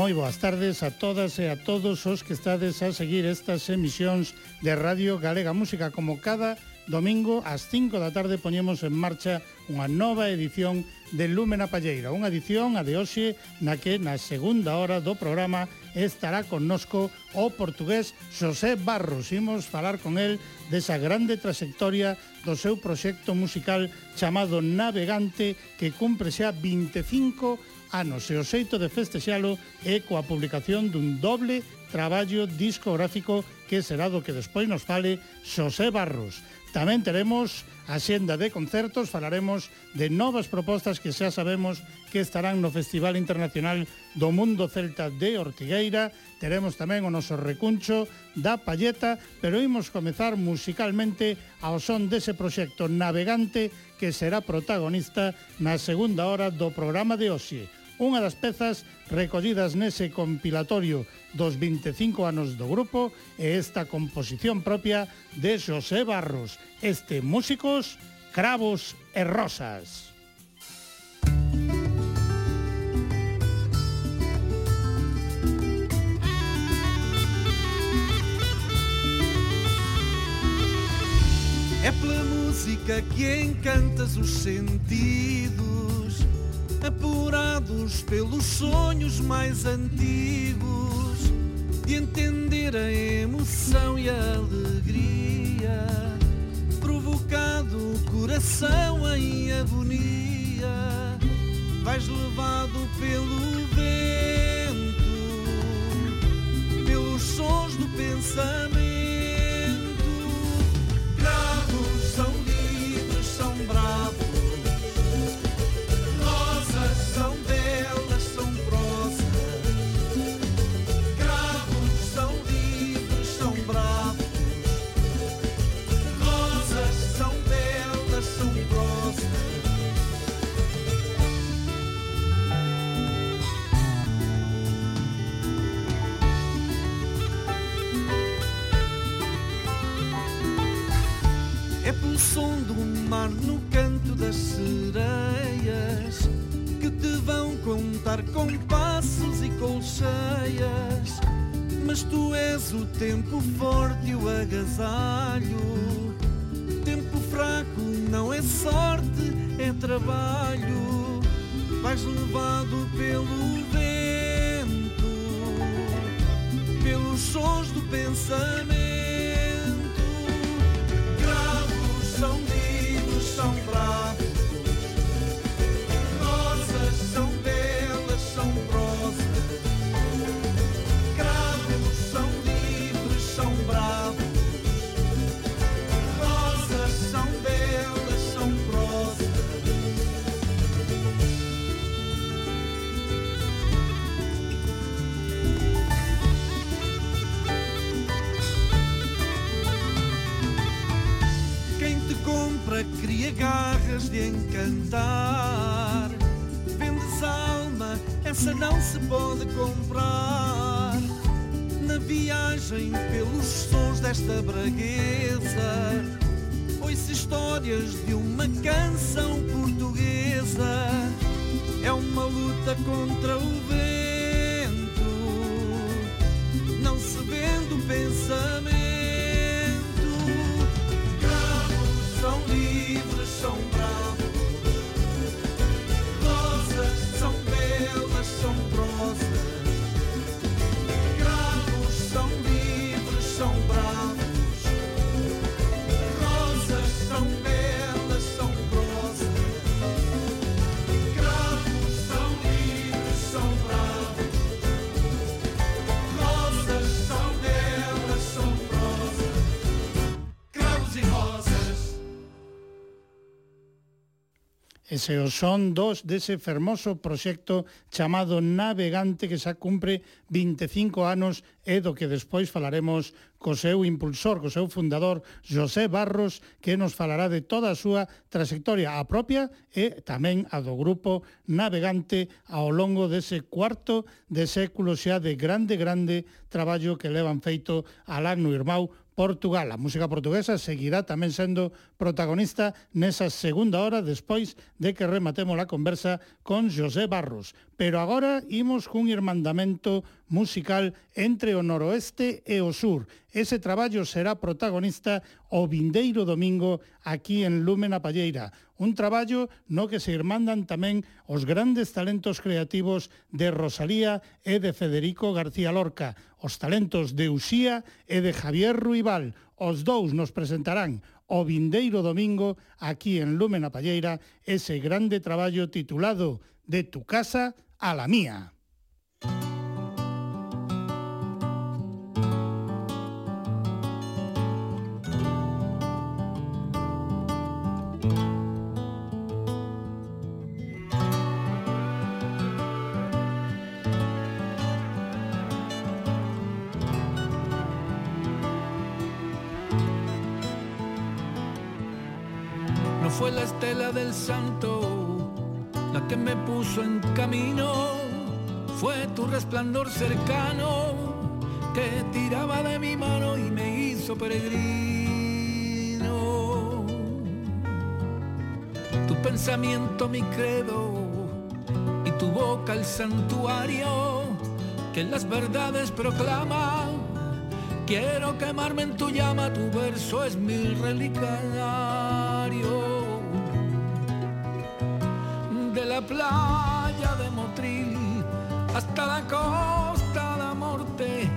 Moi boas tardes a todas e a todos os que estades a seguir estas emisións de Radio Galega Música como cada domingo ás 5 da tarde poñemos en marcha unha nova edición de Lúmena Palleira, unha edición a de hoxe na que na segunda hora do programa estará connosco o portugués José Barros. Imos falar con el desa grande trayectoria do seu proxecto musical chamado Navegante que cumpre xa 25 anos e o xeito de festexalo é coa publicación dun doble traballo discográfico que será do que despois nos fale Xosé Barros. Tamén teremos a xenda de concertos, falaremos de novas propostas que xa sabemos que estarán no Festival Internacional do Mundo Celta de Ortigueira, teremos tamén o noso recuncho da palleta, pero imos comezar musicalmente ao son dese proxecto navegante que será protagonista na segunda hora do programa de hoxe unha das pezas recollidas nese compilatorio dos 25 anos do grupo e esta composición propia de Xosé Barros, este Músicos, Cravos e Rosas. É pela música que encantas os sentidos apurados pelos sonhos mais antigos, de entender a emoção e a alegria, provocado o coração em agonia, vais levado pelo vento, pelos sons do pensamento. Bravos são livres, são bravos. Mar no canto das sereias que te vão contar com passos e colcheias. Mas tu és o tempo forte e o agasalho. Tempo fraco não é sorte, é trabalho. Vais levado pelo vento, pelos sons do pensamento. Garras de encantar. Vendes alma, essa não se pode comprar. Na viagem pelos sons desta bragueza, ouço histórias de uma canção portuguesa. É uma luta contra o vento, não se vende o pensamento. Ese o son dos dese fermoso proxecto chamado Navegante que xa cumpre 25 anos e do que despois falaremos co seu impulsor, co seu fundador José Barros, que nos falará de toda a súa trayectoria a propia e tamén a do grupo Navegante ao longo dese cuarto de século xa de grande, grande traballo que levan feito Alano Irmão Portugal. A música portuguesa seguirá tamén sendo protagonista nesa segunda hora despois de que rematemos a conversa con José Barros. Pero agora imos cun irmandamento musical entre o noroeste e o sur. Ese traballo será protagonista o vindeiro domingo aquí en Lumen a Palleira, un traballo no que se irmandan tamén os grandes talentos creativos de Rosalía e de Federico García Lorca, os talentos de Uxía e de Javier Ruibal. Os dous nos presentarán o vindeiro domingo aquí en Lumen a Palleira ese grande traballo titulado De tu casa a la mía. Santo la que me puso en camino, fue tu resplandor cercano que tiraba de mi mano y me hizo peregrino. Tu pensamiento mi credo y tu boca el santuario que las verdades proclama. Quiero quemarme en tu llama, tu verso es mi relicario playa de Motril hasta la costa de Morte.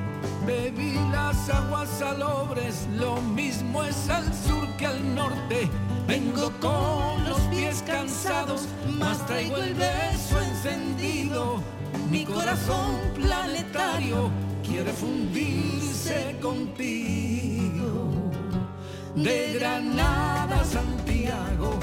Bebí las aguas salobres, lo mismo es al sur que al norte. Vengo con los pies cansados, más traigo el beso encendido. Mi corazón planetario quiere fundirse contigo. De Granada Santiago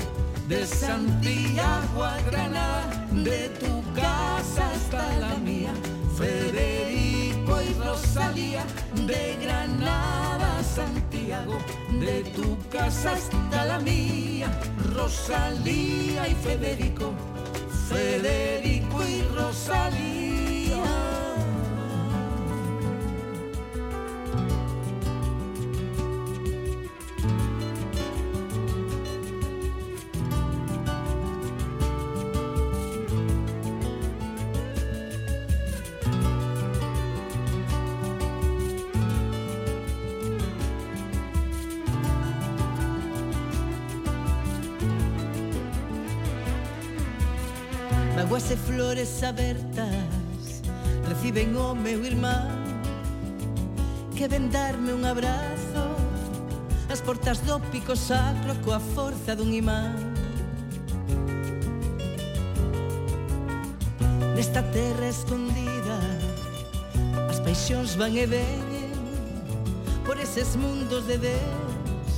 de Santiago a Granada, de tu casa hasta la mía, Federico y Rosalía, de Granada a Santiago, de tu casa hasta la mía, Rosalía y Federico, Federico y Rosalía. flores abertas reciben o meu irmán que ven darme un abrazo as portas do pico sacro coa forza dun imán. Nesta terra escondida as paixóns van e veñen por eses mundos de Deus.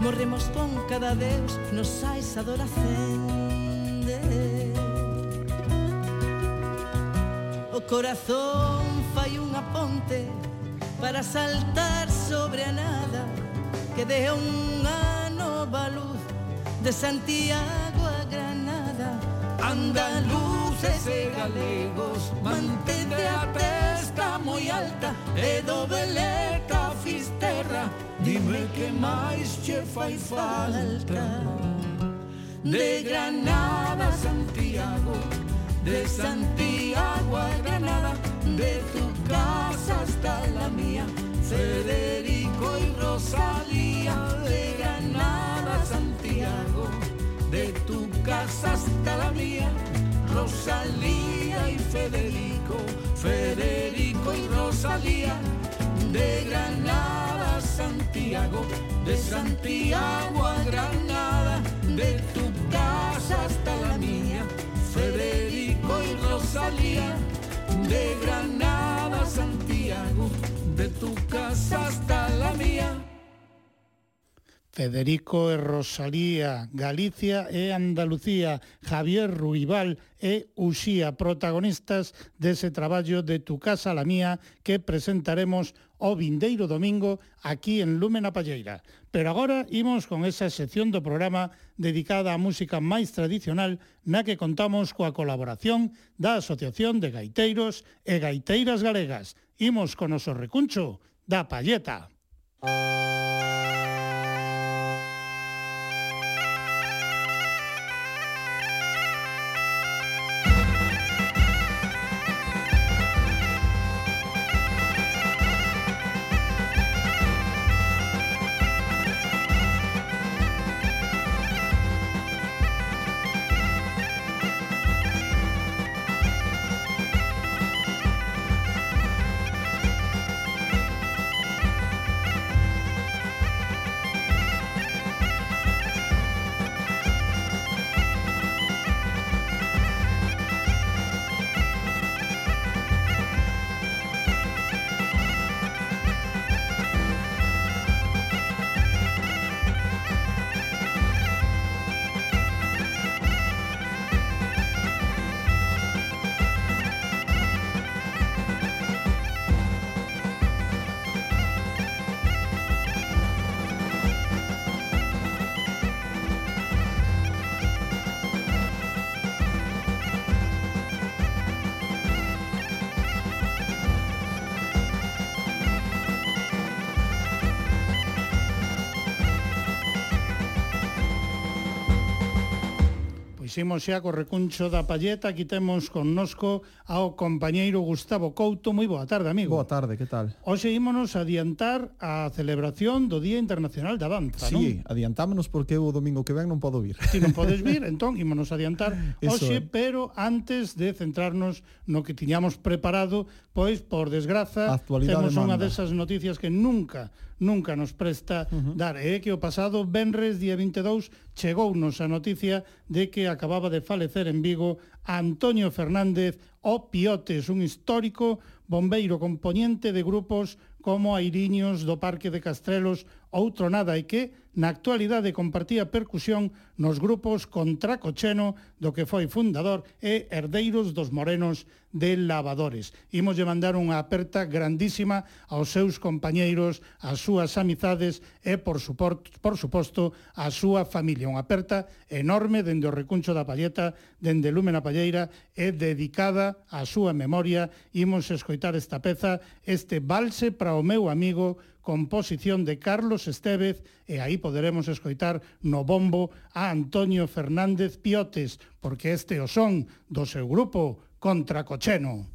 Morremos con cada Deus nos sais adoracende corazón fai unha ponte para saltar sobre a nada que deja unha nova luz de Santiago a Granada. Andaluces e galegos mantente a testa moi alta e do beleta fisterra dime que máis che fai falta. De Granada a Santiago. De Santiago a Granada, de tu casa hasta la mía, Federico y Rosalía, de Granada Santiago, de tu casa hasta la mía, Rosalía y Federico, Federico y Rosalía, de Granada Santiago, de Santiago a Granada, de tu casa hasta la mía, Federico Franco y Rosalía, de Granada a Santiago, de tu casa hasta la mía. Federico e Rosalía, Galicia e Andalucía, Javier Ruibal e Uxía, protagonistas dese traballo de Tu Casa la Mía que presentaremos o vindeiro domingo aquí en Lúmena Palleira. Pero agora imos con esa sección do programa dedicada á música máis tradicional na que contamos coa colaboración da Asociación de Gaiteiros e Gaiteiras Galegas. Imos con noso recuncho da Palleta. Música Imos xa co recuncho da palleta, aquí temos connosco ao compañeiro Gustavo Couto. Moi boa tarde, amigo. Boa tarde, que tal? Hoxe ímonos adiantar a celebración do Día Internacional da Danza, sí, non? Sí, adiantámonos porque o domingo que ven non podo vir. Ti non podes vir, entón ímonos adiantar hoxe, Eso, pero antes de centrarnos no que tiñamos preparado, pois, por desgraza, temos demanda. unha desas noticias que nunca nunca nos presta uh -huh. dar. E que o pasado Benres, día 22, chegounos a noticia de que acababa de falecer en Vigo Antonio Fernández O Piotes, un histórico bombeiro componente de grupos como Airiños do Parque de Castrelos ou Tronada e que, na actualidade, compartía percusión nos grupos Contracocheno, do que foi fundador, e Herdeiros dos Morenos de Lavadores. Imos lle mandar unha aperta grandísima aos seus compañeiros, ás súas amizades e, por, suport, por suposto, á súa familia. Unha aperta enorme dende o recuncho da Palleta, dende Lúmena Palleira e dedicada á súa memoria. Imos escoitar esta peza, este valse para o meu amigo composición de Carlos Estevez e aí poderemos escoitar no bombo a Antonio Fernández Piotes, porque este o son do seu grupo Contracocheno.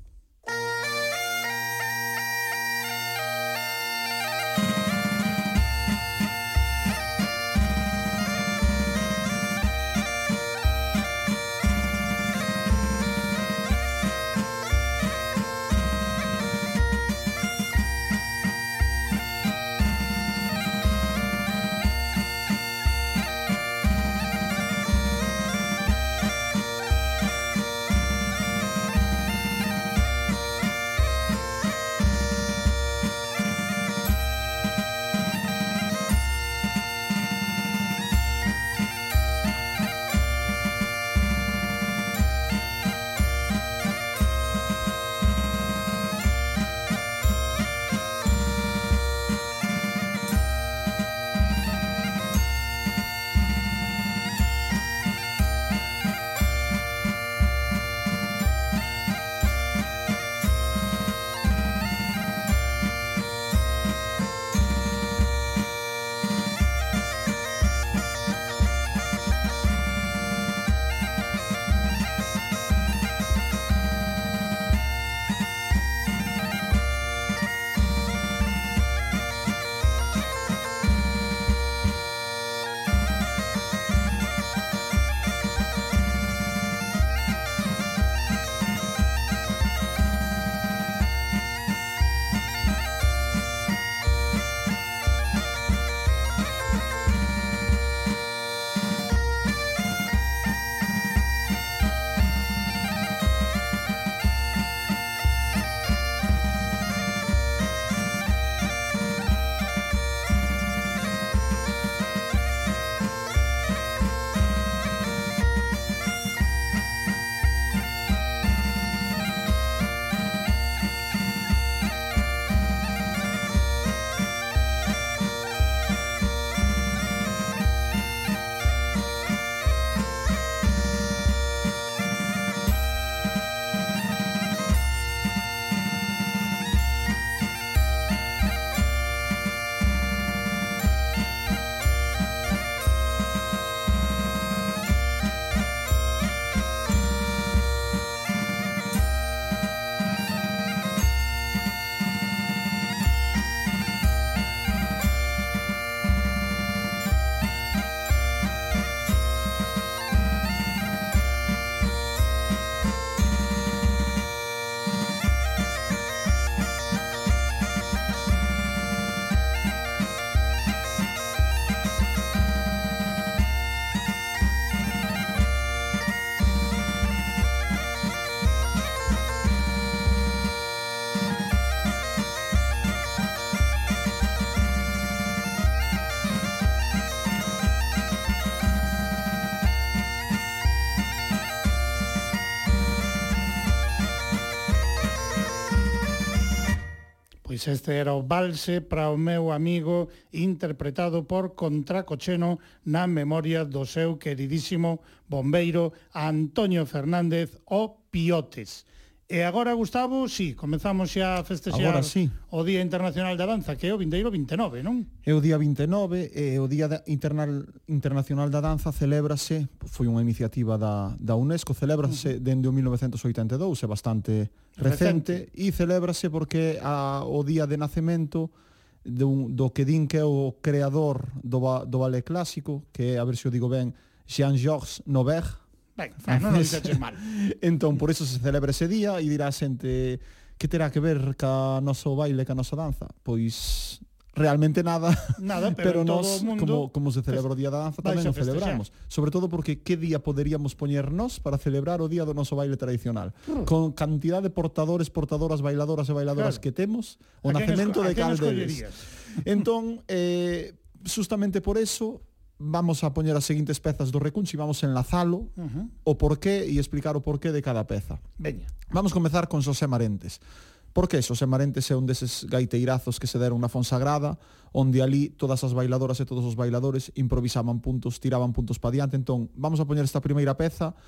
Pois este era o Balse para o meu amigo interpretado por Contracocheno na memoria do seu queridísimo bombeiro Antonio Fernández o Piotes. E agora, Gustavo, si, sí, comenzamos xa a festexear agora, sí. o Día Internacional da Danza, que é o vindeiro 29, non? É o día 29 e o Día Internal, Internacional da Danza celébrase, foi unha iniciativa da, da UNESCO, celébrase uh -huh. dende o 1982, é bastante recente, recente. e celébrase porque a, o día de nacemento dun, do que din que é o creador do, do ballet clásico, que é, a ver se o digo ben, Jean-Georges Nobert, Ben, ben non o dixaches mal. entón, por iso se celebra ese día e dirá a xente que terá que ver ca noso baile, ca nosa danza? Pois realmente nada. Nada, pero, pero nós, mundo, como, como se celebra o Día da Danza, tamén o celebramos. Sobre todo porque que día poderíamos poñernos para celebrar o Día do noso baile tradicional? Con cantidad de portadores, portadoras, bailadoras e bailadoras claro. que temos, o a nacemento de Calderes. Entón, eh, justamente por eso, vamos a poñer as seguintes pezas do recunchi, vamos a enlazalo, uh -huh. o porqué e explicar o porqué de cada peza. Veña. Vamos comezar con Xosé Marentes. Por que Xosé Marentes é un deses gaiteirazos que se deron na Fonsagrada, onde ali todas as bailadoras e todos os bailadores improvisaban puntos, tiraban puntos pa diante. Entón, vamos a poñer esta primeira peza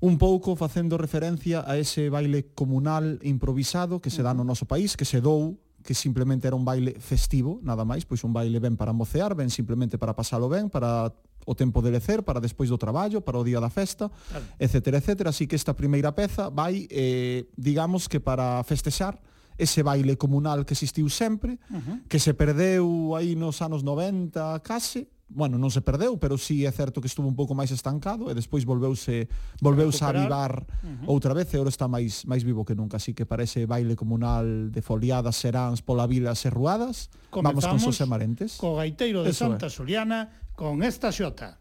un pouco facendo referencia a ese baile comunal improvisado que se dá no noso país, que se dou que simplemente era un baile festivo, nada máis, pois un baile ben para mocear, ben simplemente para pasalo ben, para o tempo de lecer, para despois do traballo, para o día da festa, claro. etcétera, etcétera. Así que esta primeira peza vai, eh, digamos que para festexar, ese baile comunal que existiu sempre, uh -huh. que se perdeu aí nos anos 90 case, bueno, non se perdeu, pero sí é certo que estuvo un pouco máis estancado e despois volveuse volveuse a avivar uh -huh. outra vez e agora está máis máis vivo que nunca, así que parece baile comunal de foliadas, seráns pola vila serruadas. Comezamos Vamos con Xosé Marentes. Co gaiteiro de Eso Santa é. Con esta xota.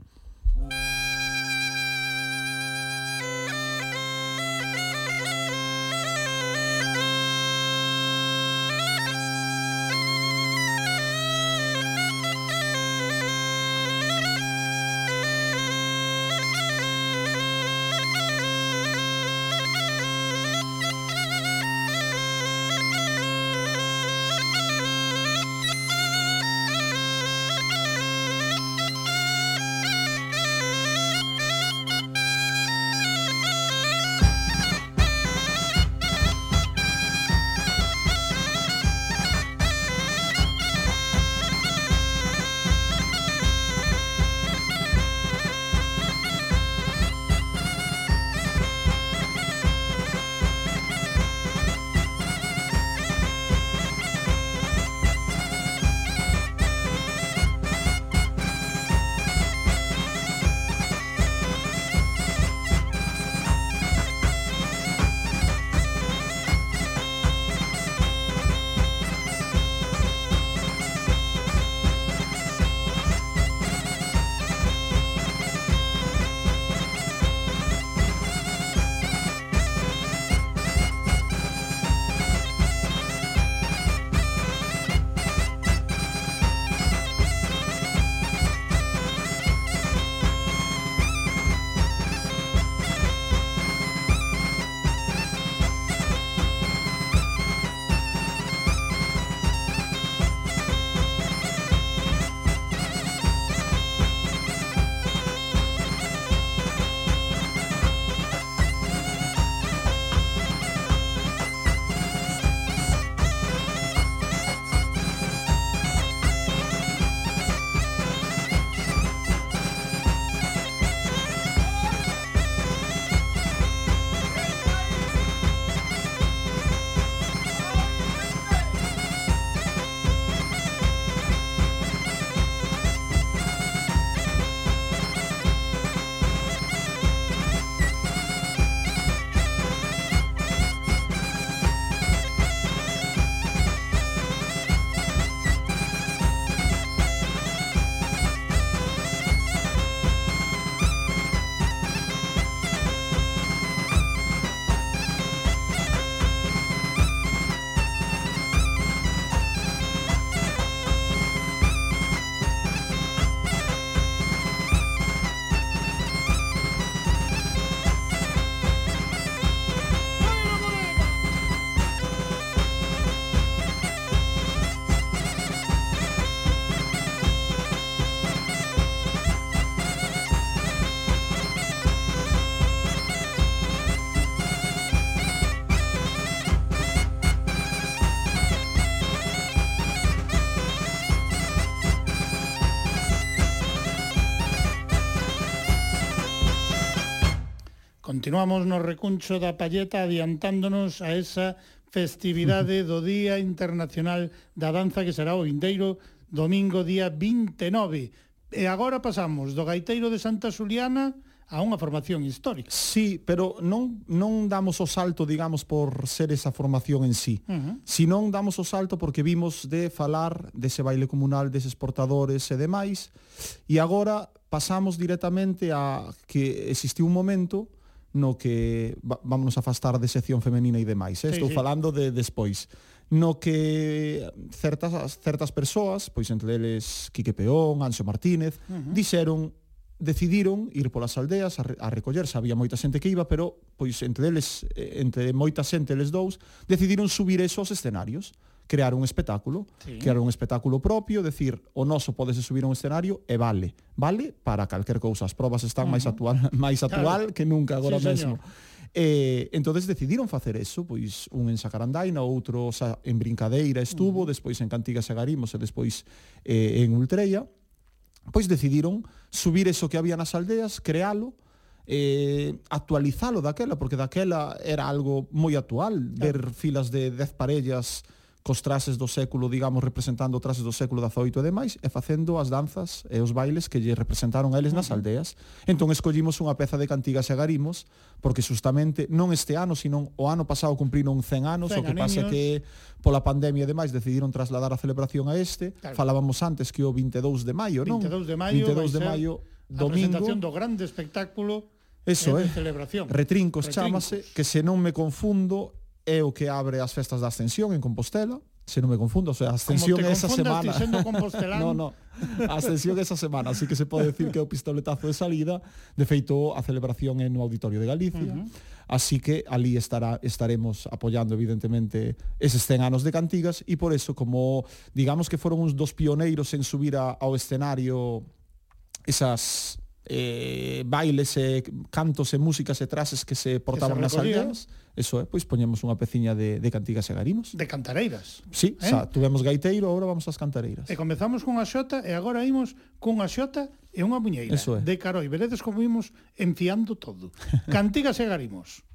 Continuamos no recuncho da palleta adiantándonos a esa festividade do Día Internacional da Danza que será o vindeiro domingo día 29. E agora pasamos do gaiteiro de Santa Xuliana a unha formación histórica. Sí, pero non non damos o salto, digamos, por ser esa formación en sí. Uh -huh. Sinón damos o salto porque vimos de falar dese baile comunal, deses portadores e demais, e agora pasamos directamente a que existiu un momento no que vámonos a afastar de sección femenina e demais, eh? Sí, estou sí. falando de despois no que certas certas persoas, pois entre eles Quique Peón, Anxo Martínez, uh -huh. dixeron decidiron ir polas aldeas a, a recoller, había moita xente que iba, pero pois entre eles eh, entre moita xente eles dous, decidiron subir esos escenarios crear un espectáculo, sí. crear un espectáculo propio, decir, o noso podese subir a un escenario e vale, vale para calquer cousa, as probas están uh -huh. máis actual, máis actual claro. que nunca agora sí, mesmo. Eh, entonces decidiron facer eso, pois un en Sacarandaina, outro xa, en Brincadeira estuvo, uh -huh. despois en Cantigas e Garimos e despois eh, en Ultreia, Pois decidiron subir eso que había nas aldeas, crealo, eh, actualizalo daquela, porque daquela era algo moi actual, claro. ver filas de 10 parellas cos trases do século, digamos, representando trases do século XVIII e demais, e facendo as danzas e os bailes que lle representaron a eles nas aldeas. Entón escollimos unha peza de cantigas e garimos, porque justamente non este ano, sino o ano pasado cumpriron 100 anos, 100 o que pasa que pola pandemia e demais decidiron trasladar a celebración a este. Claro. Falábamos antes que o 22 de maio, non? 22 de maio, 22 de maio domingo. A presentación do grande espectáculo eh, Eso, eh, celebración. Retrincos, Retrincos chamase, que se non me confundo, é o que abre as festas da Ascensión en Compostela, se non me confundo, o sea, a Ascensión esa semana. no, no. A Ascensión esa semana, así que se pode decir que é o pistoletazo de salida, de feito a celebración é no Auditorio de Galicia. Uh -huh. Así que ali estará estaremos apoyando evidentemente eses 100 anos de Cantigas e por eso como digamos que foron uns dos pioneiros en subir a, ao escenario esas eh, bailes e cantos e músicas e trases que se portaban que se nas aldeas. Eso é, eh, pois poñemos unha peciña de, de cantigas e garimos de cantareiras. Sí, eh? xa, tuvemos gaiteiro, agora vamos ás cantareiras. E comezamos cunha xota e agora imos cunha xota e unha muñeira. Eso é. de caroi, veredes como imos enfiando todo. Cantigas e garimos.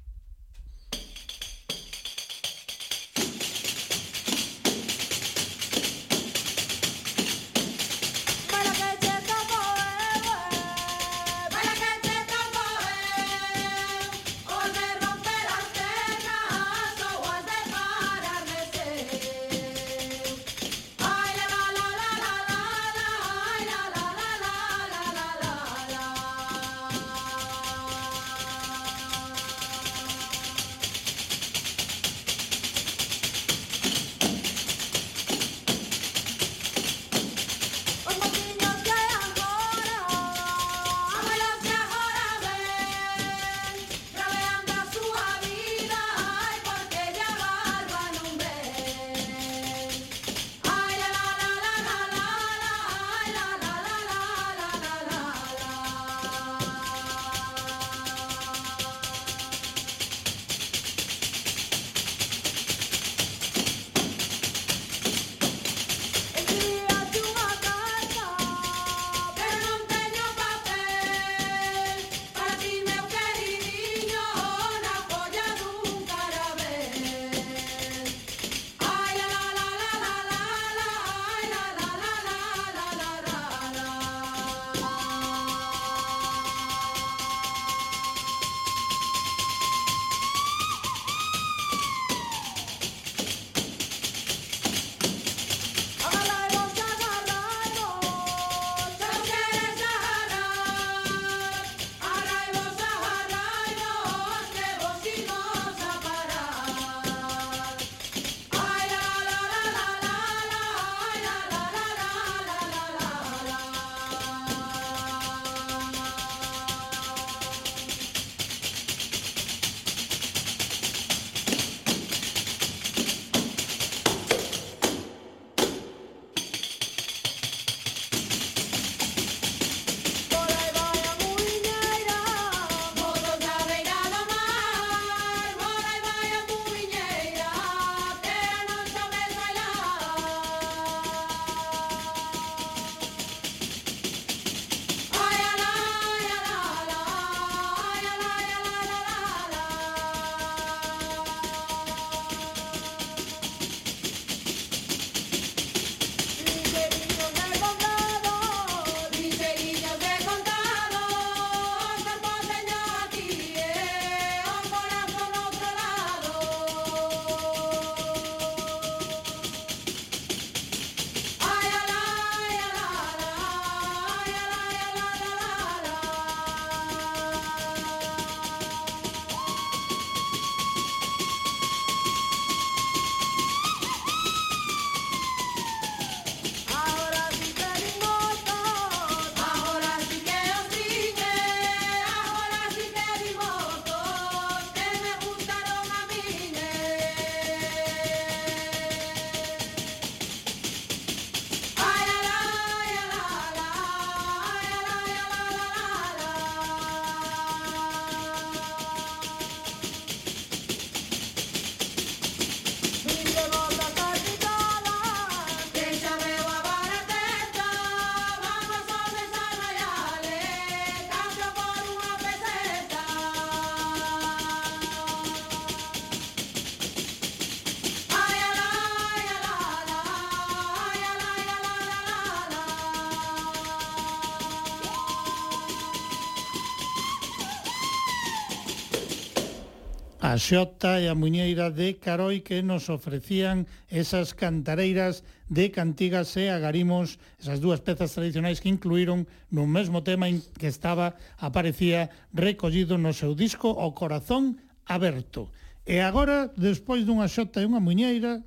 Xota e a Muñeira de Caroi que nos ofrecían esas cantareiras de cantigas e agarimos, esas dúas pezas tradicionais que incluíron no mesmo tema en que estaba, aparecía recollido no seu disco O Corazón Aberto. E agora, despois dunha xota e unha muñeira,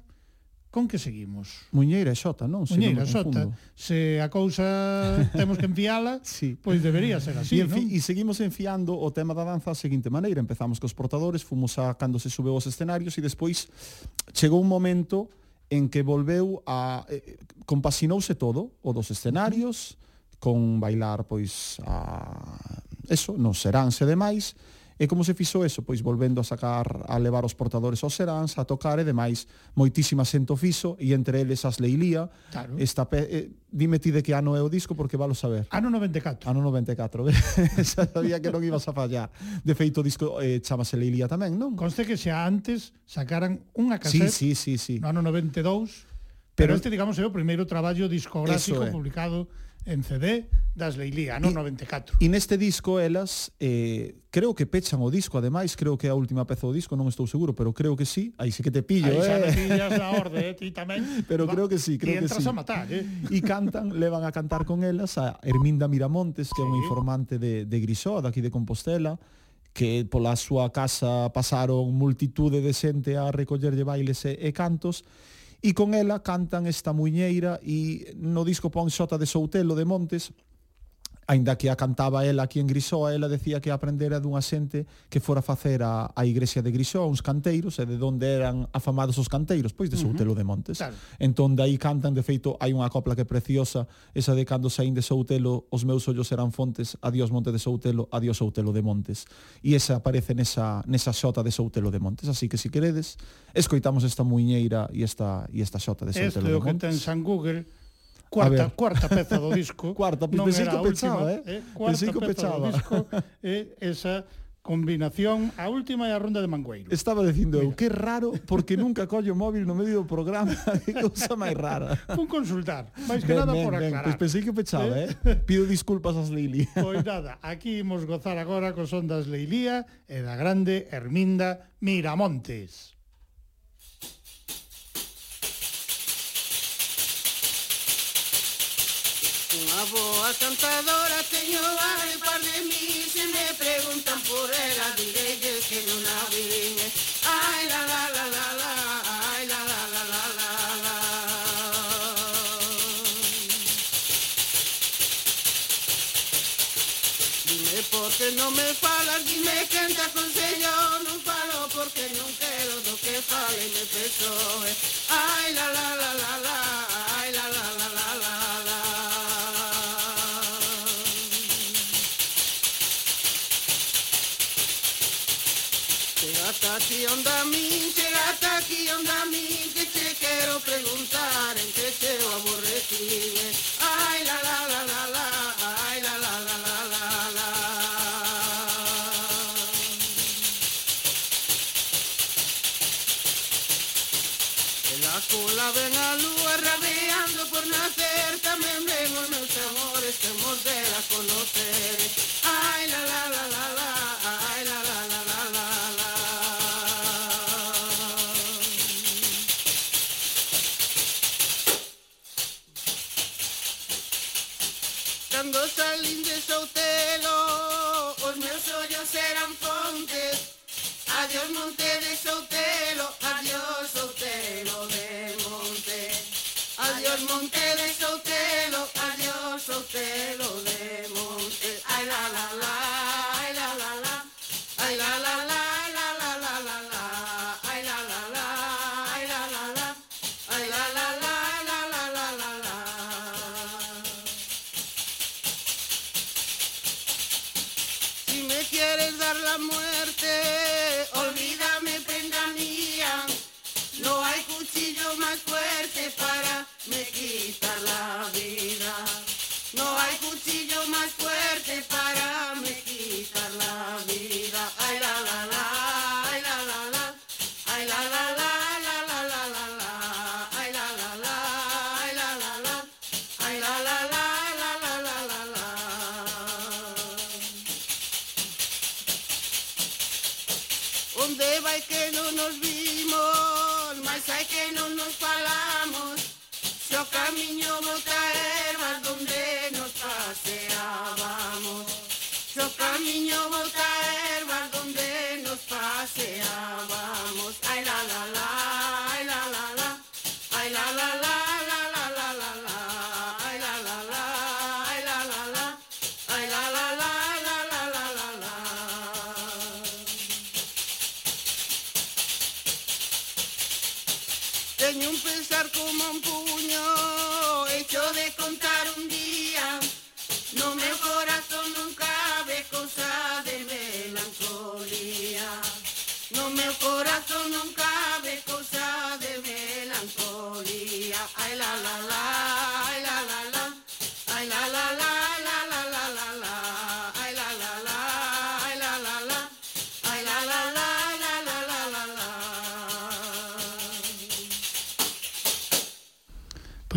Con que seguimos? Muñeira e Xota, non? Se Muñeira e Xota. Se a cousa temos que enfiala, sí. pois debería ser así, e, non? E seguimos enfiando o tema da danza a seguinte maneira. Empezamos cos portadores, fomos a cando se subeu aos escenarios e despois chegou un momento en que volveu a... Eh, compasinouse todo, o dos escenarios, con bailar, pois, a... Eso, non seránse demais, E como se fixo eso? Pois volvendo a sacar, a levar os portadores aos seráns, a tocar e demais, moitísima xento fiso fixo, e entre eles as Leilía. Claro. Esta pe... eh, dime ti de que ano é o disco, porque valo saber. Ano 94. Ano 94. xa sabía que non ibas a fallar. De feito, o disco eh, chamase Leilía tamén, non? Conste que xa antes sacaran unha casete sí, sí, sí, sí. no ano 92, pero, pero este, digamos, é o primeiro traballo discográfico é. publicado en CD das Leilía, no 94. E neste disco elas eh, creo que pechan o disco, ademais creo que é a última peza do disco, non estou seguro, pero creo que sí, aí sí que te pillo, aí eh. Aí xa me eh. pillas na orde, eh, ti tamén. Pero Va, creo que sí, creo que sí. E entras a matar, eh. E cantan, levan a cantar con elas a Herminda Miramontes, que sí. é unha informante de, de Grisó, daqui de Compostela, que pola súa casa pasaron multitude de xente a recollerlle bailes e, e cantos, e con ela cantan esta muñeira e no disco pon Xota de Soutelo de Montes aínda que a cantaba ela aquí en Grisoa, ela decía que aprendera dunha xente que fora facer a, a igrexa de Grisoa uns canteiros, e de onde eran afamados os canteiros, pois de Soutelo uh -huh. de Montes. Claro. Entón, aí cantan, de feito, hai unha copla que é preciosa, esa de cando saín de Soutelo, os meus ollos eran fontes, adiós Monte de Soutelo, adiós Soutelo de Montes. E esa aparece nesa, nesa xota de Soutelo de Montes, así que se si queredes, escoitamos esta muiñeira e esta, e esta xota de Soutelo este de Montes. Este o que ten San Google cuarta, cuarta peza do disco. cuarta, non pensei era que pechaba, última, eh? eh? Cuarta pensei que peza pechaba. do disco, eh? esa combinación, a última e a ronda de Mangueiro. Estaba dicindo eu, que raro, porque nunca collo o móvil no medio do programa, que cousa máis rara. Pon consultar, máis que ben, nada ben, por aclarar. Pois pensei que pechaba, eh? eh? Pido disculpas ás Leili. Pois nada, aquí imos gozar agora cos ondas Leilía e da grande Herminda Miramontes. Unha boa cantadora teño hai par de mí Se me preguntan por ela direille que non a vin Ai la la la la la Ai la la la la la la Dime por que non me falas Dime que te aconsello Non falo porque non quero do que fale me pesoe Ai la la la la la Taqui onda mi, llega taqui onda mi, que te quiero preguntar en qué te aborrecí. Ay, la, la, la, la, la, ay, la, la, la, la, la, la. En la cola ven a luz rabeando por nacer, también vengo en mis amores, temor de la conocer. Adiós monte de Soutelo más fuerte para me quitar la vida. In your heart.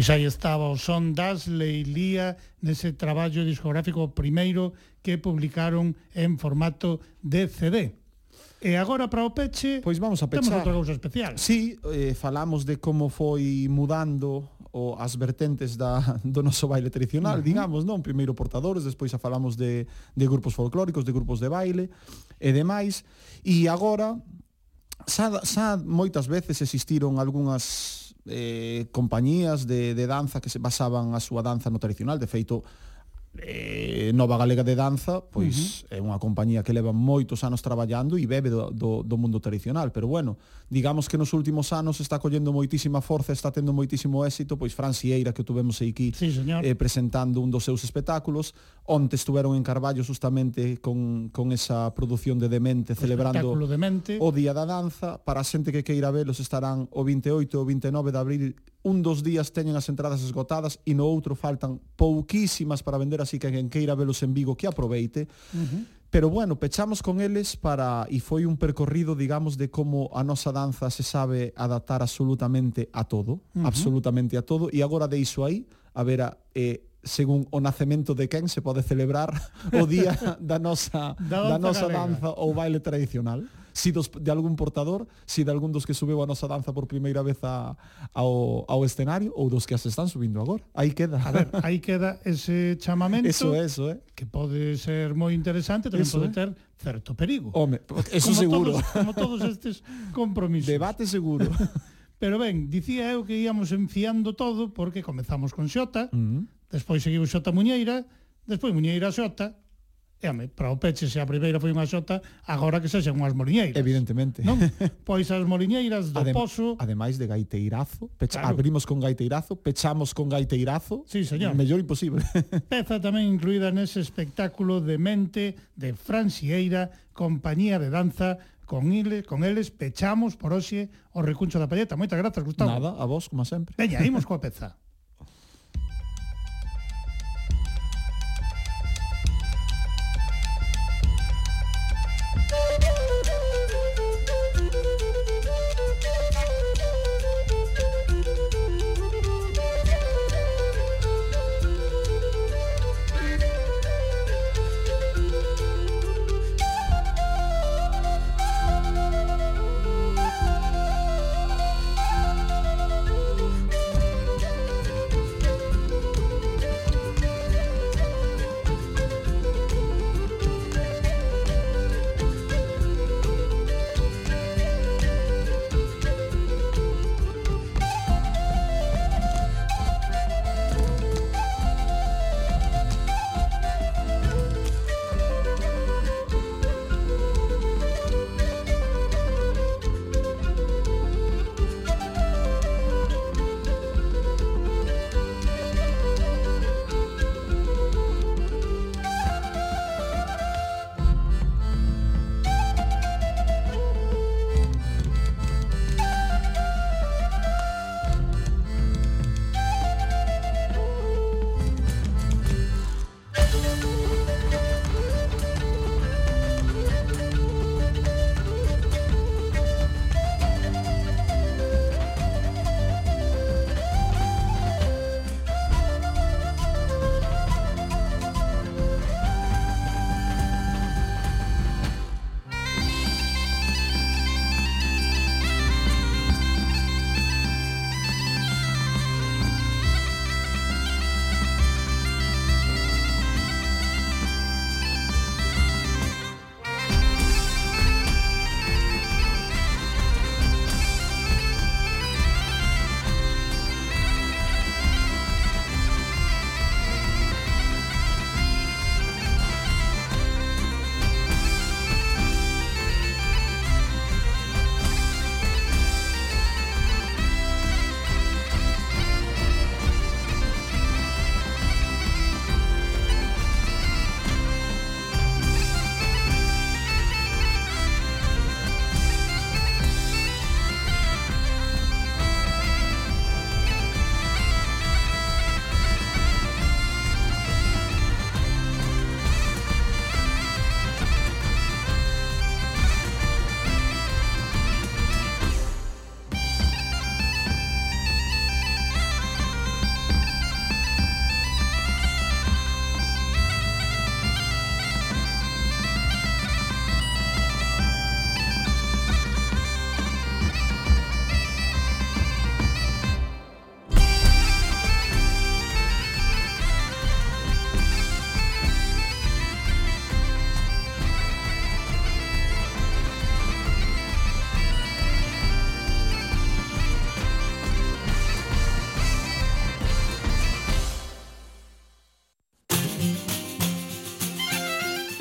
Pois aí estaba o son das Leilía nese traballo discográfico primeiro que publicaron en formato de CD. E agora para o peche Pois vamos a pechar Temos outra cousa especial Si, sí, eh, falamos de como foi mudando o, as vertentes da, do noso baile tradicional, uh -huh. digamos, non? Primeiro portadores, despois xa falamos de, de grupos folclóricos, de grupos de baile e demais. E agora, xa, xa moitas veces existiron algunhas eh, compañías de, de danza que se basaban a súa danza no tradicional, de feito eh, Nova Galega de Danza pois uh -huh. é unha compañía que leva moitos anos traballando e bebe do, do, do mundo tradicional pero bueno, digamos que nos últimos anos está collendo moitísima forza está tendo moitísimo éxito, pois Fran Sieira que tuvemos aquí sí, señor. eh, presentando un dos seus espectáculos onte estuveron en Carballo justamente con, con esa produción de Demente o celebrando de Mente. o Día da Danza para a xente que queira velos estarán o 28 ou 29 de abril un dos días teñen as entradas esgotadas e no outro faltan pouquísimas para vender, así que quen queira velos en Vigo que aproveite. Uh -huh. Pero bueno, pechamos con eles para e foi un percorrido, digamos, de como a nosa danza se sabe adaptar absolutamente a todo, uh -huh. absolutamente a todo, e agora deixo aí a ver a eh, según o nacemento de quen se pode celebrar o día da nosa da, da nosa galega. danza ou baile tradicional si dos, de algún portador, si de algún dos que subeu a nosa danza por primeira vez a, ao, ao escenario ou dos que as están subindo agora. Aí queda. A ver, aí queda ese chamamento. Eso, eso, eh. Que pode ser moi interesante, tamén eso, pode ter certo perigo. Home, eso como seguro. Todos, como todos estes compromisos. Debate seguro. Pero ben, dicía eu que íamos enfiando todo porque comezamos con Xota, uh -huh. despois seguiu Xota Muñeira, despois Muñeira Xota, E, home, para o peche, se a primeira foi unha xota, agora que sexen unhas moliñeiras. Evidentemente. Non? Pois as moliñeiras do Adem, Pozo... Ademais de gaiteirazo, pecha, claro. abrimos con gaiteirazo, pechamos con gaiteirazo... Sí, señor. Mellor imposible. Peza tamén incluída nese espectáculo de mente de Fran Sieira, compañía de danza, con, ile, con eles pechamos por hoxe o recuncho da palleta. Moitas grazas, Gustavo. Nada, a vos, como sempre. Veña, imos coa peza.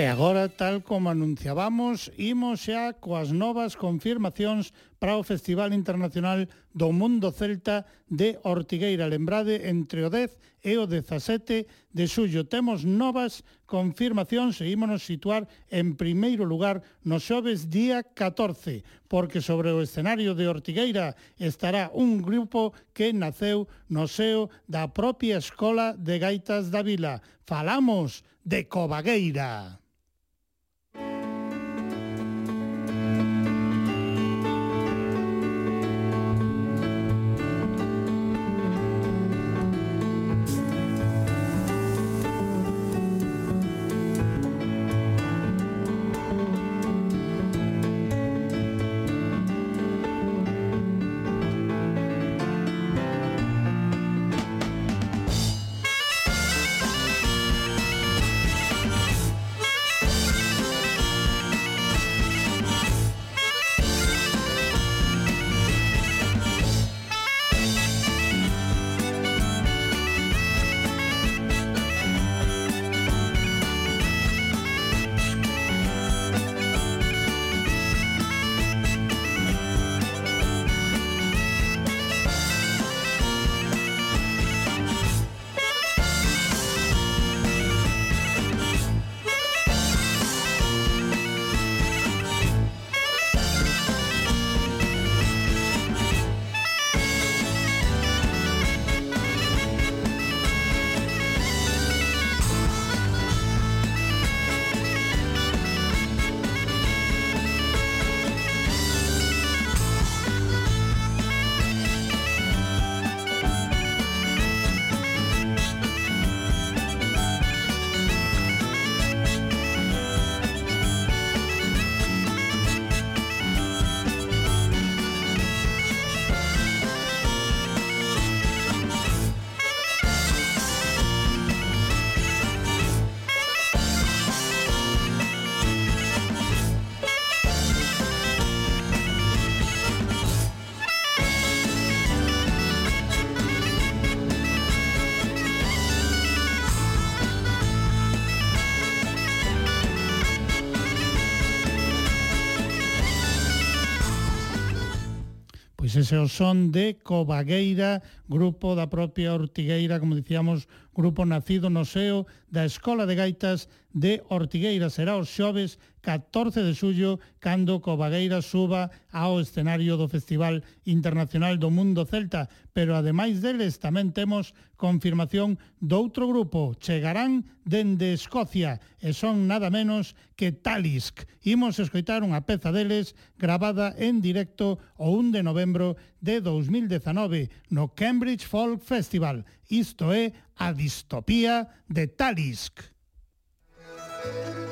E agora, tal como anunciábamos, imos xa coas novas confirmacións para o Festival Internacional do Mundo Celta de Ortigueira. Lembrade, entre o 10 e o 17 de xullo temos novas confirmacións e ímonos situar en primeiro lugar no xoves día 14, porque sobre o escenario de Ortigueira estará un grupo que naceu no seo da propia Escola de Gaitas da Vila. Falamos de Cobagueira. Pois ese é o son de Cobagueira, grupo da propia Ortigueira, como dicíamos, grupo nacido no seo da Escola de Gaitas de Ortigueira. Será os xoves 14 de xullo cando Cobagueira suba ao escenario do Festival Internacional do Mundo Celta, pero ademais deles tamén temos confirmación doutro grupo. Chegarán dende Escocia e son nada menos que Talisk. Imos escoitar unha peza deles gravada en directo o 1 de novembro de 2019 no Cambridge Folk Festival. Isto é a distopía de Talisk. Thank you.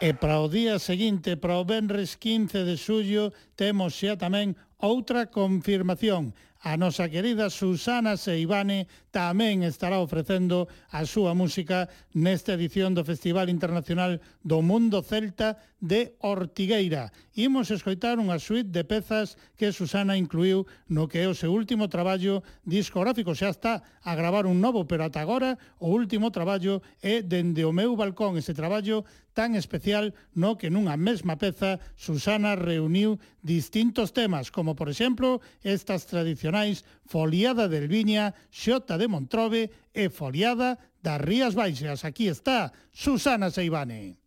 E para o día seguinte, para o Benres 15 de xullo, temos xa tamén outra confirmación. A nosa querida Susana Seivane tamén estará ofrecendo a súa música nesta edición do Festival Internacional do Mundo Celta de Ortigueira. Imos escoitar unha suite de pezas que Susana incluiu no que é o seu último traballo discográfico. Xa está a gravar un novo, pero ata agora o último traballo é Dende o meu balcón. Ese traballo tan especial no que nunha mesma peza Susana reuniu distintos temas, como por exemplo estas tradicionais Foliada del Viña, Xota de Montrobe e Foliada das Rías Baixas. Aquí está Susana Seibane.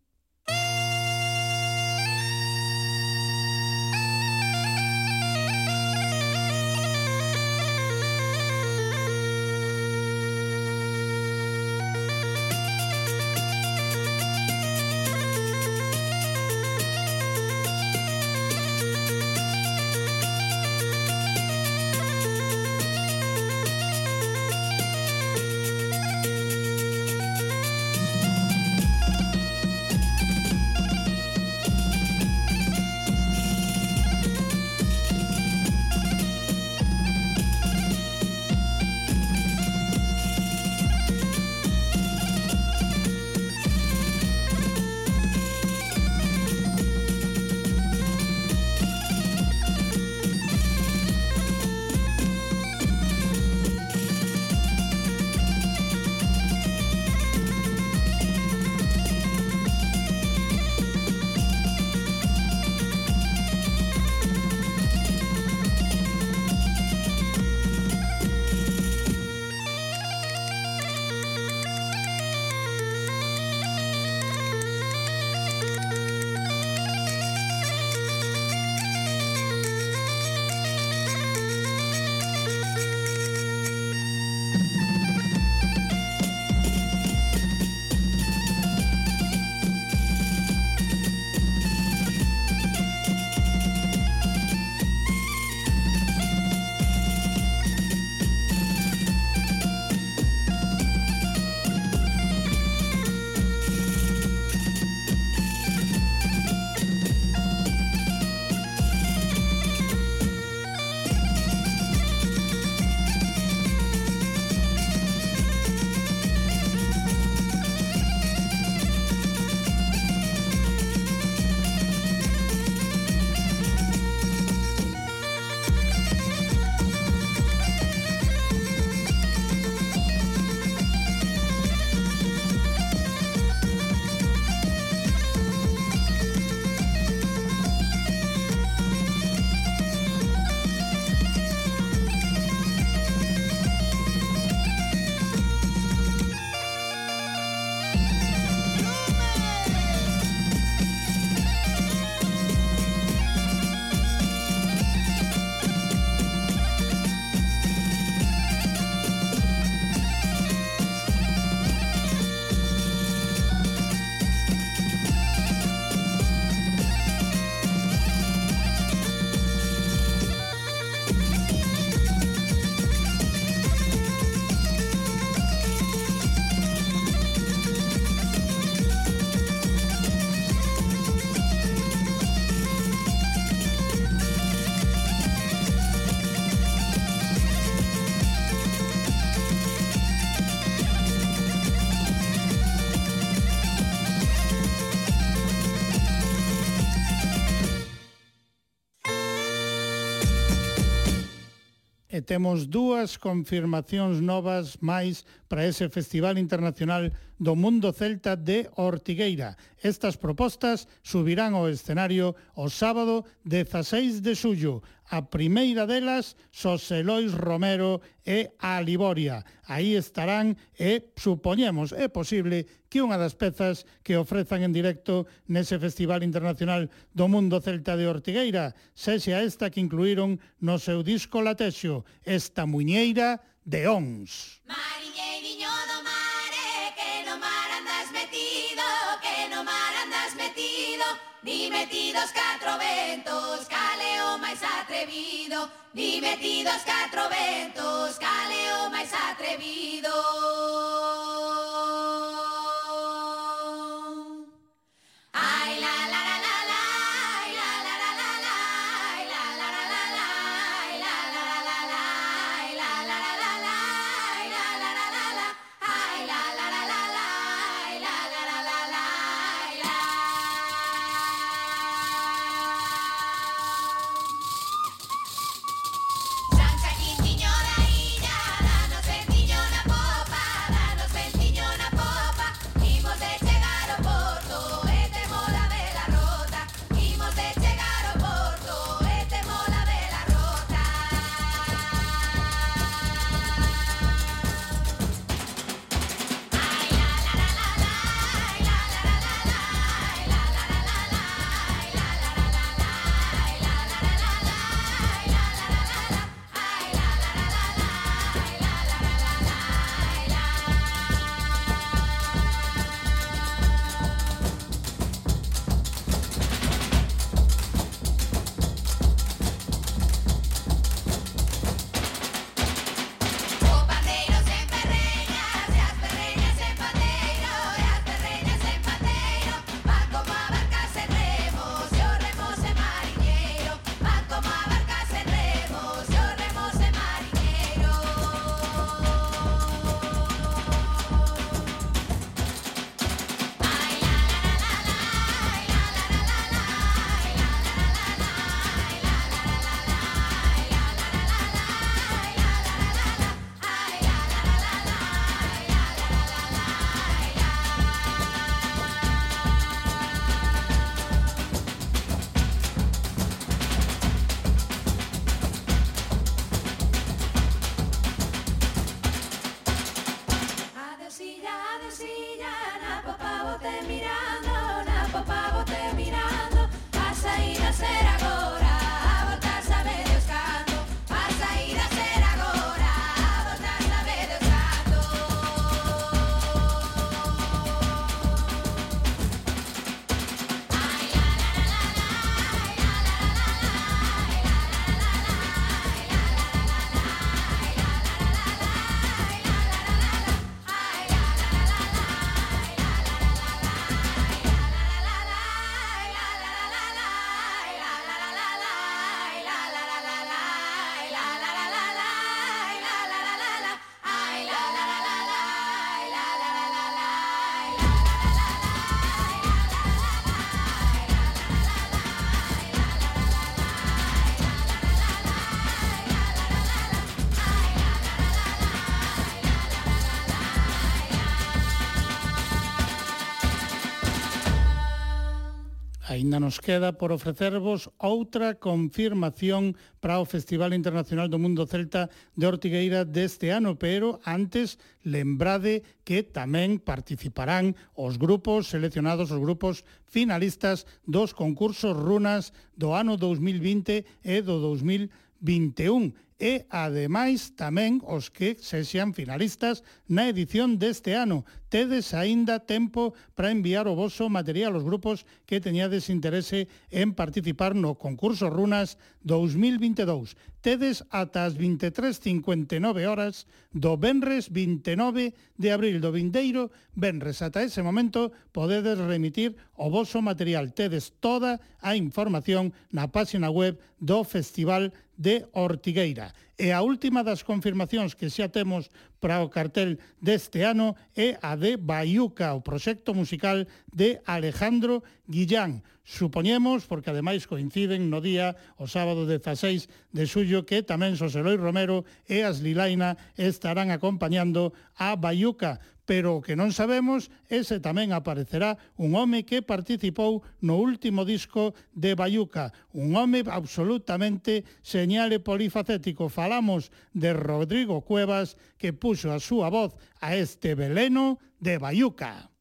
temos dúas confirmacións novas máis para ese Festival Internacional do mundo celta de Ortigueira. Estas propostas subirán ao escenario o sábado 16 de xullo. A primeira delas, Xosé Lois Romero e Aliboria. Aí estarán e supoñemos é posible que unha das pezas que ofrezan en directo nese Festival Internacional do Mundo Celta de Ortigueira sexe a esta que incluíron no seu disco Latesio, esta muñeira de Ons. Mariñeiriñón metidos catro ventos, cale o máis atrevido, divertidos catro ventos, cale o máis atrevido. Nos queda por ofrecervos outra confirmación para o Festival Internacional do Mundo Celta de Ortigueira deste ano, pero antes lembrade que tamén participarán os grupos seleccionados, os grupos finalistas dos concursos runas do ano 2020 e do 2021 e, ademais, tamén os que se finalistas na edición deste ano tedes aínda tempo para enviar o voso material aos grupos que teñades interese en participar no concurso Runas 2022. Tedes ata as 23.59 horas do Benres 29 de abril do Vindeiro, Benres ata ese momento podedes remitir o voso material. Tedes toda a información na página web do Festival de Ortigueira. E a última das confirmacións que xa temos para o cartel deste ano é a de Bayuca, o proxecto musical de Alejandro Guillán. Supoñemos, porque ademais coinciden no día o sábado 16 de xullo que tamén Soseloi Romero e as Lilaina estarán acompañando a Bayuca pero o que non sabemos é se tamén aparecerá un home que participou no último disco de Bayuca, un home absolutamente señale polifacético. Falamos de Rodrigo Cuevas, que puxo a súa voz a este veleno de Bayuca.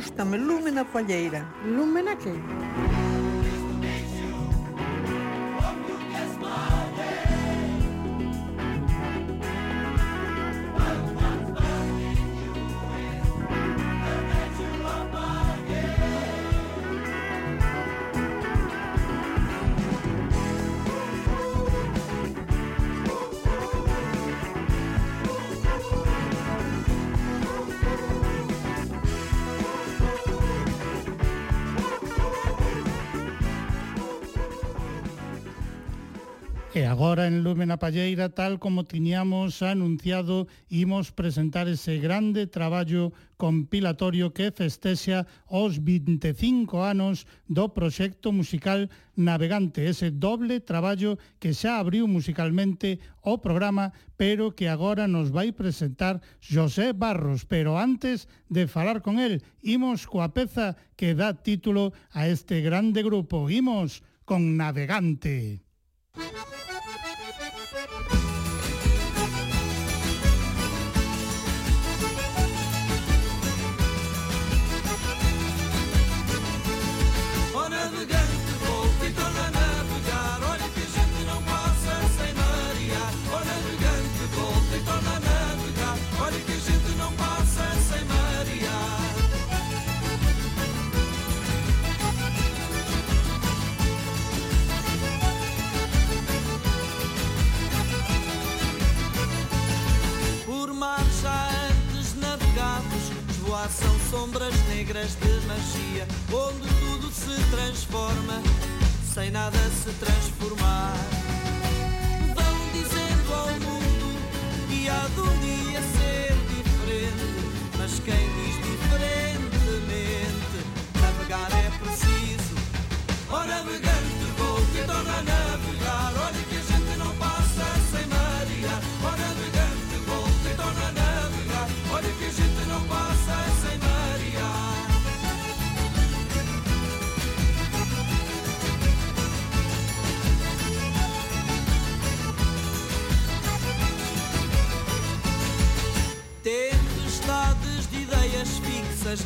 gústame Lúmena Palleira. Lúmena que? Agora en Lume na Palleira, tal como tiñamos anunciado, imos presentar ese grande traballo compilatorio que festexa os 25 anos do proxecto musical Navegante, ese doble traballo que xa abriu musicalmente o programa, pero que agora nos vai presentar José Barros. Pero antes de falar con el, imos coa peza que dá título a este grande grupo. Imos con Navegante. Navegante. Sombras negras de magia, onde tudo se transforma, sem nada se transformar. Vão dizendo ao mundo que há de um dia ser diferente, mas quem diz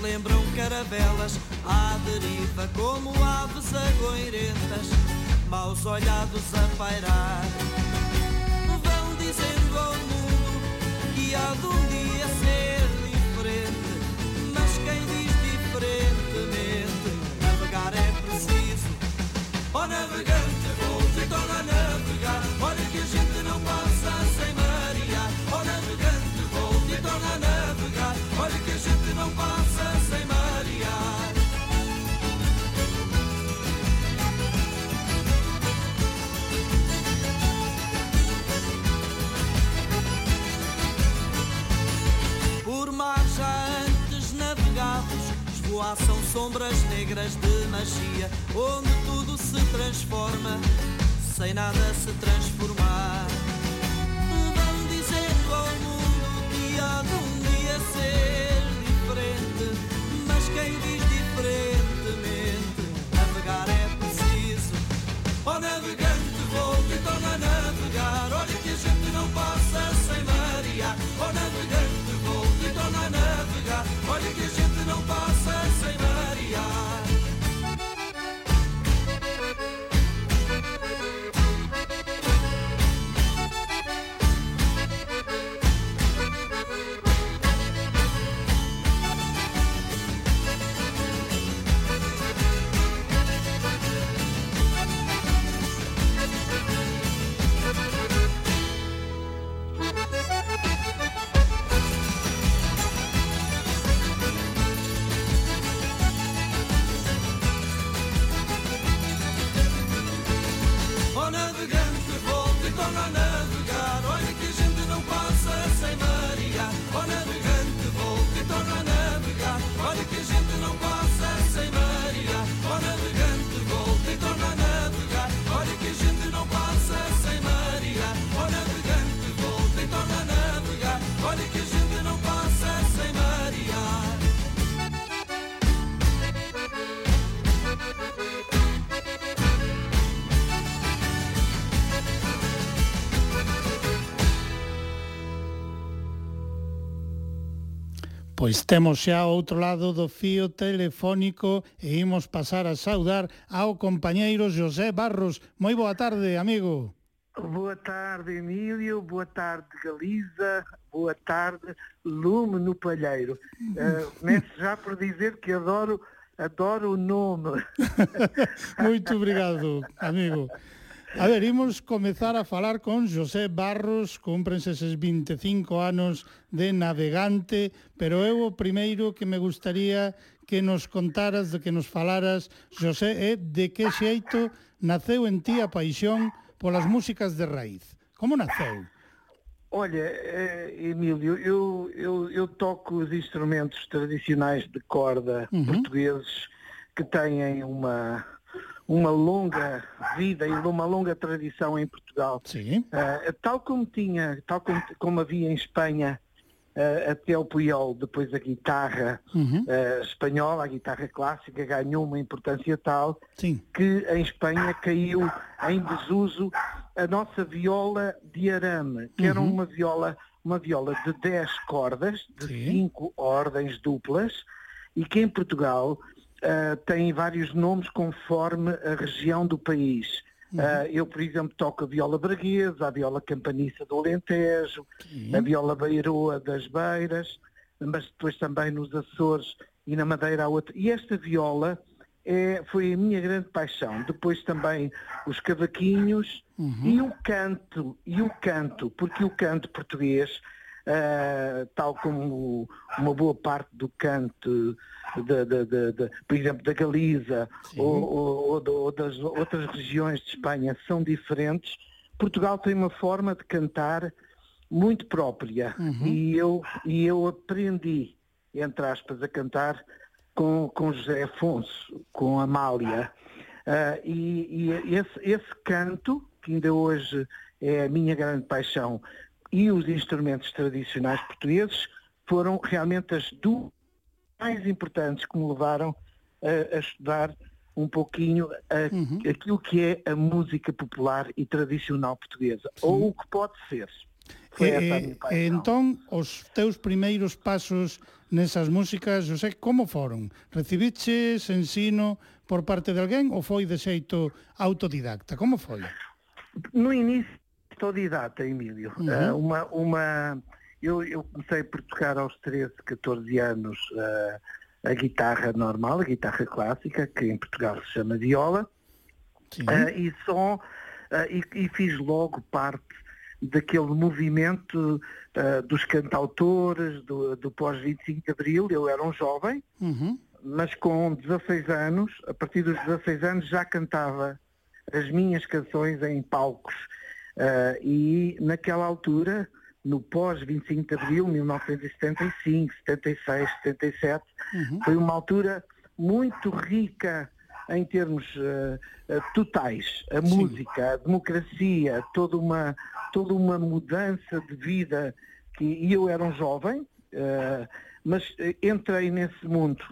lembram caravelas à deriva como aves agoirentas, maus olhados a pairar. Vão dizendo ao mundo que há de um dia esvoaçam sombras negras de magia, onde tudo se transforma, sem nada se transformar. Vão dizendo ao mundo que há de um dia ser diferente, mas quem diz diferentemente, navegar é preciso. Navegante, volte Pois temos xa ao outro lado do fío telefónico e imos pasar a saudar ao compañeiro José Barros. Moi boa tarde, amigo. Boa tarde, Emílio. Boa tarde, Galiza. Boa tarde, Lume no Palheiro. Uh, começo já por dizer que adoro, adoro o nome. Moito obrigado, amigo. A ver, imos comezar a falar con José Barros, cúmprense eses 25 anos de navegante, pero eu o primeiro que me gustaría que nos contaras, de que nos falaras, José, é de que xeito naceu en ti a paixón polas músicas de raíz. Como naceu? Olha, eh, Emílio, eu, eu, eu toco os instrumentos tradicionais de corda uhum. portugueses que têm uma, uma longa vida e uma longa tradição em Portugal. Sim. Eh, tal como tinha, tal como, como havia em Espanha eh, até o Puyol, depois a guitarra Uhum. eh, espanhola, a guitarra clássica ganhou uma importância tal Sim. que em Espanha caiu em desuso a nossa viola de arame, que era Uhum. uma viola, uma viola de 10 cordas, de Sim. 5 ordens duplas, e que em Portugal ah, tem vários nomes conforme a região do país. Uhum. Ah, eu, por exemplo, toco a viola braguesa, a viola campaniça do Alentejo, Sim. a viola beiroa das Beiras, mas depois também nos Açores e na Madeira há outra. E esta viola é, foi a minha grande paixão. Depois também os cavaquinhos e o canto, e o canto, porque o canto português, ah, tal como uma boa parte do canto, da- da- da- por exemplo, da Galiza ou, ou- ou de- das outras regiões de Espanha são diferentes, Portugal tem uma forma de cantar muito própria. E, eu, e eu aprendi, entre aspas, a cantar com, com José Afonso, com Amália. Ah, e e esse, esse canto, que ainda hoje é a minha grande paixão, e os instrumentos tradicionais portugueses foram realmente as duas mais importantes que me levaram a, a estudar um pouquinho a- aquilo que é a música popular e tradicional portuguesa, ou o que pode ser. Foi essa a E, minha e, paixão. e entón, os teus primeiros pasos nesas músicas, José, como foron? Recibiches ensino por parte de alguén ou foi de xeito autodidacta? Como foi? No início, autodidata, Emílio. Uhum. Ah, uma, uma, eu, eu comecei por tocar aos 13, 14 anos ah, a guitarra normal, a guitarra clássica, que em Portugal se chama viola, ah, e só ah, e, e fiz logo parte daquele movimento dos cantautores, do, do pós-25 de Abril. Eu era um jovem, Uhum. mas com 16 anos, a partir dos 16 anos já cantava as minhas canções em palcos. Ah, e naquela altura, no pós-25 de Abril, 1975, 76, 77, Uhum. foi uma altura muito rica em termos ah, ah, totais. A Sim. música, a democracia, toda uma, toda uma mudança de vida. Que, e eu era um jovem, mas entrei nesse mundo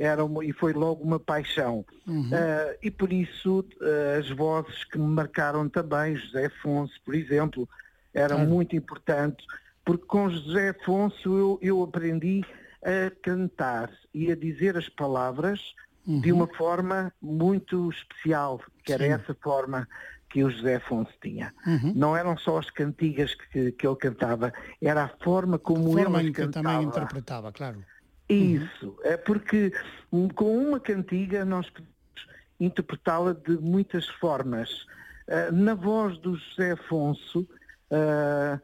era uma- e foi logo uma paixão. Uhum. Ah, e por isso ah, as vozes que me marcaram também, José Afonso, por exemplo, eram Claro. muito importantes, porque com José Afonso eu, eu aprendi a cantar e a dizer as palavras de uma forma muito especial, que era Sim. essa forma que o José Afonso tinha. Uhum. Não eram só as cantigas que, que ele cantava, era a forma como Forma ele que cantava. tamén interpretaba, claro. Isso, é porque hum, com uma cantiga nós podemos interpretá-la de muitas formas. Ah, na voz do José Afonso, ah,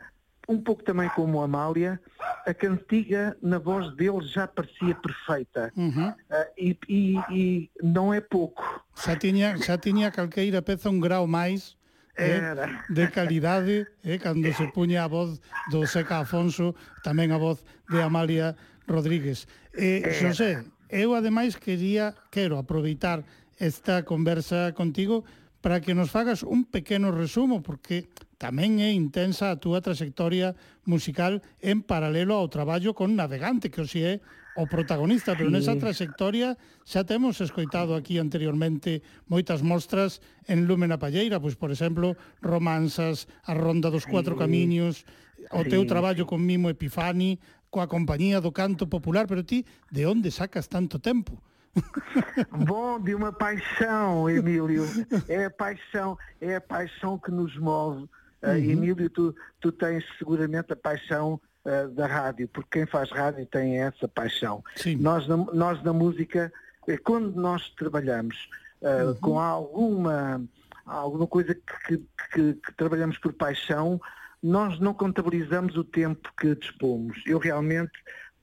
um pouco também como Amália, a cantiga na voz dele já parecia perfeita. Uhum. Ah, e, e- e não é pouco. Xa tiña, xa tiña calqueira peza un grau máis eh, Era. de calidade eh, cando se puña a voz do Seca Afonso, tamén a voz de Amalia Rodríguez. Eh, eh. Xosé, eu ademais quería, quero aproveitar esta conversa contigo para que nos fagas un pequeno resumo, porque tamén é intensa a túa trayectoria musical en paralelo ao traballo con Navegante, que hoxe é o protagonista, pero nesa trayectoria xa temos escoitado aquí anteriormente moitas mostras en Lúmena Palleira, pois por exemplo, Romanzas, A Ronda dos Cuatro Camiños, o teu Sí, traballo con Mimo Epifani, coa compañía do canto popular, pero ti de onde sacas tanto tempo? Bom, de uma paixão, Emílio. É a paixão, é a paixão que nos move. Ah, Emílio, tu, tu tens seguramente a paixão ah, da rádio, porque quem faz rádio tem essa paixão. Sim. Nós, na, nós na música, eh, quando nós trabalhamos ah, com alguma, alguma coisa que, que- que trabalhamos por paixão, nós não contabilizamos o tempo que dispomos. Eu realmente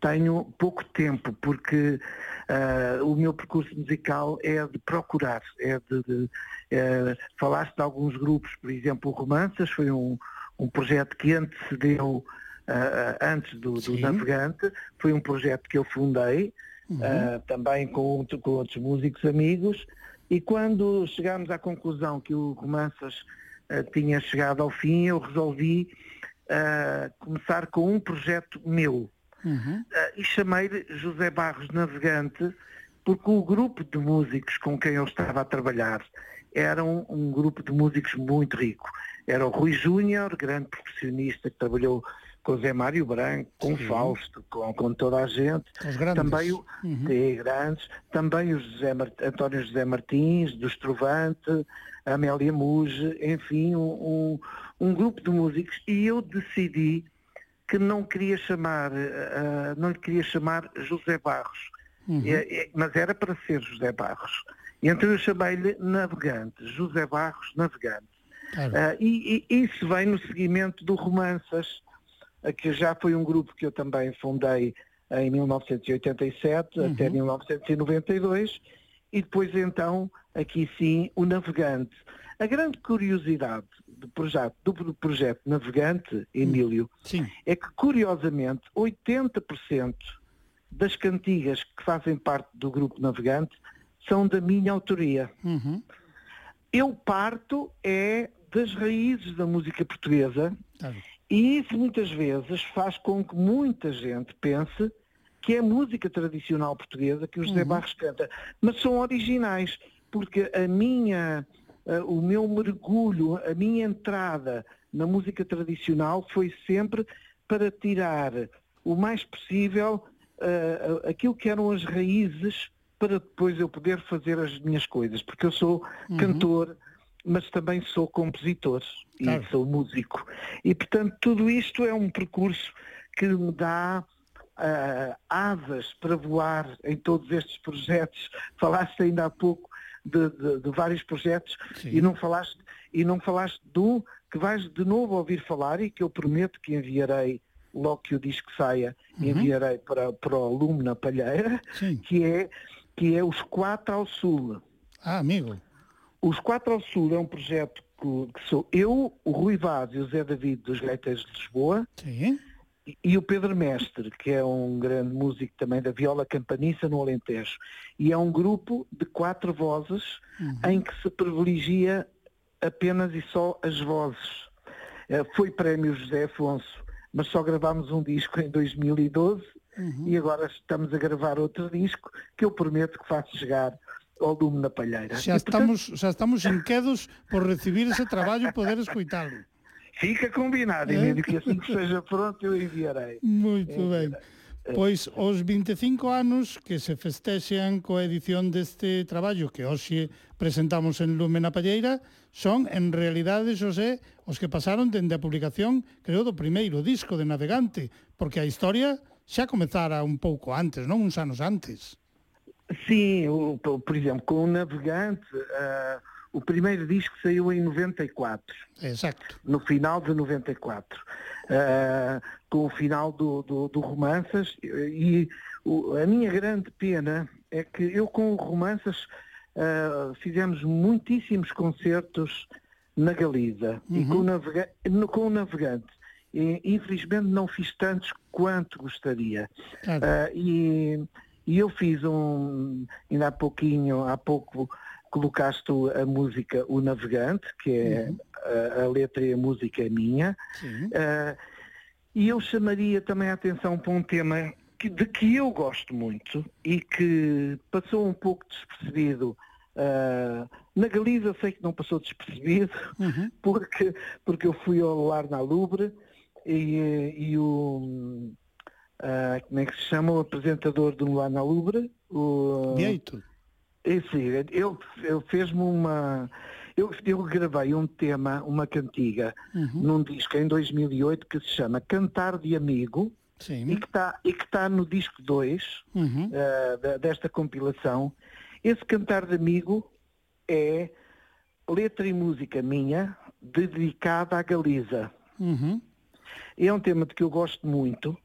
tenho pouco tempo, porque ah, o meu percurso musical é de procurar, é de, de eh, falaste de alguns grupos, por exemplo, o Romanças foi um, um projeto que antecedeu ah, ah, antes do, do. Navegante, foi um projeto que eu fundei, ah, também com, com outros músicos amigos, e quando chegámos à conclusão que o Romanças tinha chegado ao fim, eu resolvi ah, começar com um projeto meu. Uhum. Ah, e chamei-lhe José Barros Navegante, porque o grupo de músicos com quem eu estava a trabalhar era um, um grupo de músicos muito rico. Era o Rui Júnior, grande percussionista que trabalhou com o Zé Mário Branco, com o Sim. Fausto, com, com toda a gente. Os grandes. Também o, Uhum. Grandes. Também o José António José Martins, do Estrovante, Amélia Muge, enfim, um, um- um grupo de músicos. E eu decidi que não queria chamar, ah, não lhe queria chamar José Barros, Uhum. É- é- mas era para ser José Barros. E então eu chamei-lhe Navegante, José Barros Navegante. Claro. Ah, e, e isso vem no seguimento do Romanças, que já foi um grupo que eu também fundei em 1987 Uhum. até 1992 e depois então, aqui sim, o Navegante. A grande curiosidade do projeto, do, projeto Navegante, Emílio, Sim. é que curiosamente 80% das cantigas que fazem parte do grupo Navegante são da minha autoria. Uhum. Eu parto é das raízes da música portuguesa Claro. e isso muitas vezes faz com que muita gente pense que é música tradicional portuguesa que o José Uhum. Barros canta, mas são originais, porque a minha, eh, o meu mergulho, a minha entrada na música tradicional foi sempre para tirar o mais possível eh, aquilo que eram as raízes para depois eu poder fazer as minhas coisas, porque eu sou Uhum. cantor, mas também sou compositor Claro. e sou músico. E portanto tudo isto é um percurso que me dá ah, asas para voar em todos estes projetos. Falaste ainda há pouco de, de- de vários projetos Sim. e não falaste e não falaste um que vais de novo ouvir falar e que eu prometo que enviarei logo que o disco saia, Uhum. enviarei para, para o Lume na Palheira, Sim. que é, que é os Quatro ao Sul. Ah, amigo. Os Quatro ao Sul é um projeto que, que sou eu, o Rui Vaz e o Zé David dos Gaiteiros de Lisboa Sim. E, e o Pedro Mestre, que é um grande músico também da viola campaniça no Alentejo. E é um grupo de quatro vozes em que se privilegia apenas e só as vozes. Eh, Foi prémio José Afonso, mas só gravámos um disco em 2012 e agora estamos a gravar outro disco que eu prometo que faço chegar ao Lume na Palheira. Xa E, portanto, estamos, xa estamos inquedos por recibir ese traballo e poder escoitalo. Fica combinado, e mesmo que assim que seja pronto eu enviarei. Muito enviarei. bem. Pois os 25 anos que se festexan coa edición deste traballo que hoxe presentamos en Lume na Palleira son en realidade, Xosé, os que pasaron dende a publicación, creo, do primeiro disco de Navegante, porque a historia xa comezara un pouco antes, non uns anos antes. Sim, por exemplo, com o navegante, uh, o primeiro disco saiu em 94, Exacto. no final de 94, ah, com o final do, do, do Romanças, e o- a minha grande pena é que eu com o Romanças ah, fizemos muitíssimos concertos na Galiza, e com o, navega no- com o Navegante. E, infelizmente não fiz tantos quanto gostaria. Claro. Ah, e, e eu fiz um, ainda há pouquinho, há pouco colocaste a música O Navegante, que é a, a letra e a música é minha. Ah, e eu chamaria também a atenção para um tema que- de que eu gosto muito e que passou um pouco despercebido. ah, na Galiza sei que não passou despercebido, Uhum. porque, porque eu fui ao Lar na Lubre e, e o ah, como é que se chama o apresentador do Lar na Lubre? O, Vieito. Esse, ele, ele fez-me uma. Eu, eu gravei um tema, uma cantiga, Uhum. num disco em 2008 que se chama Cantar de Amigo e Sim. que está e que está no disco 2 Uhum. da- desta compilação. Esse Cantar de Amigo é letra e música minha dedicada à Galiza. Uhum. É um tema de que eu gosto muito.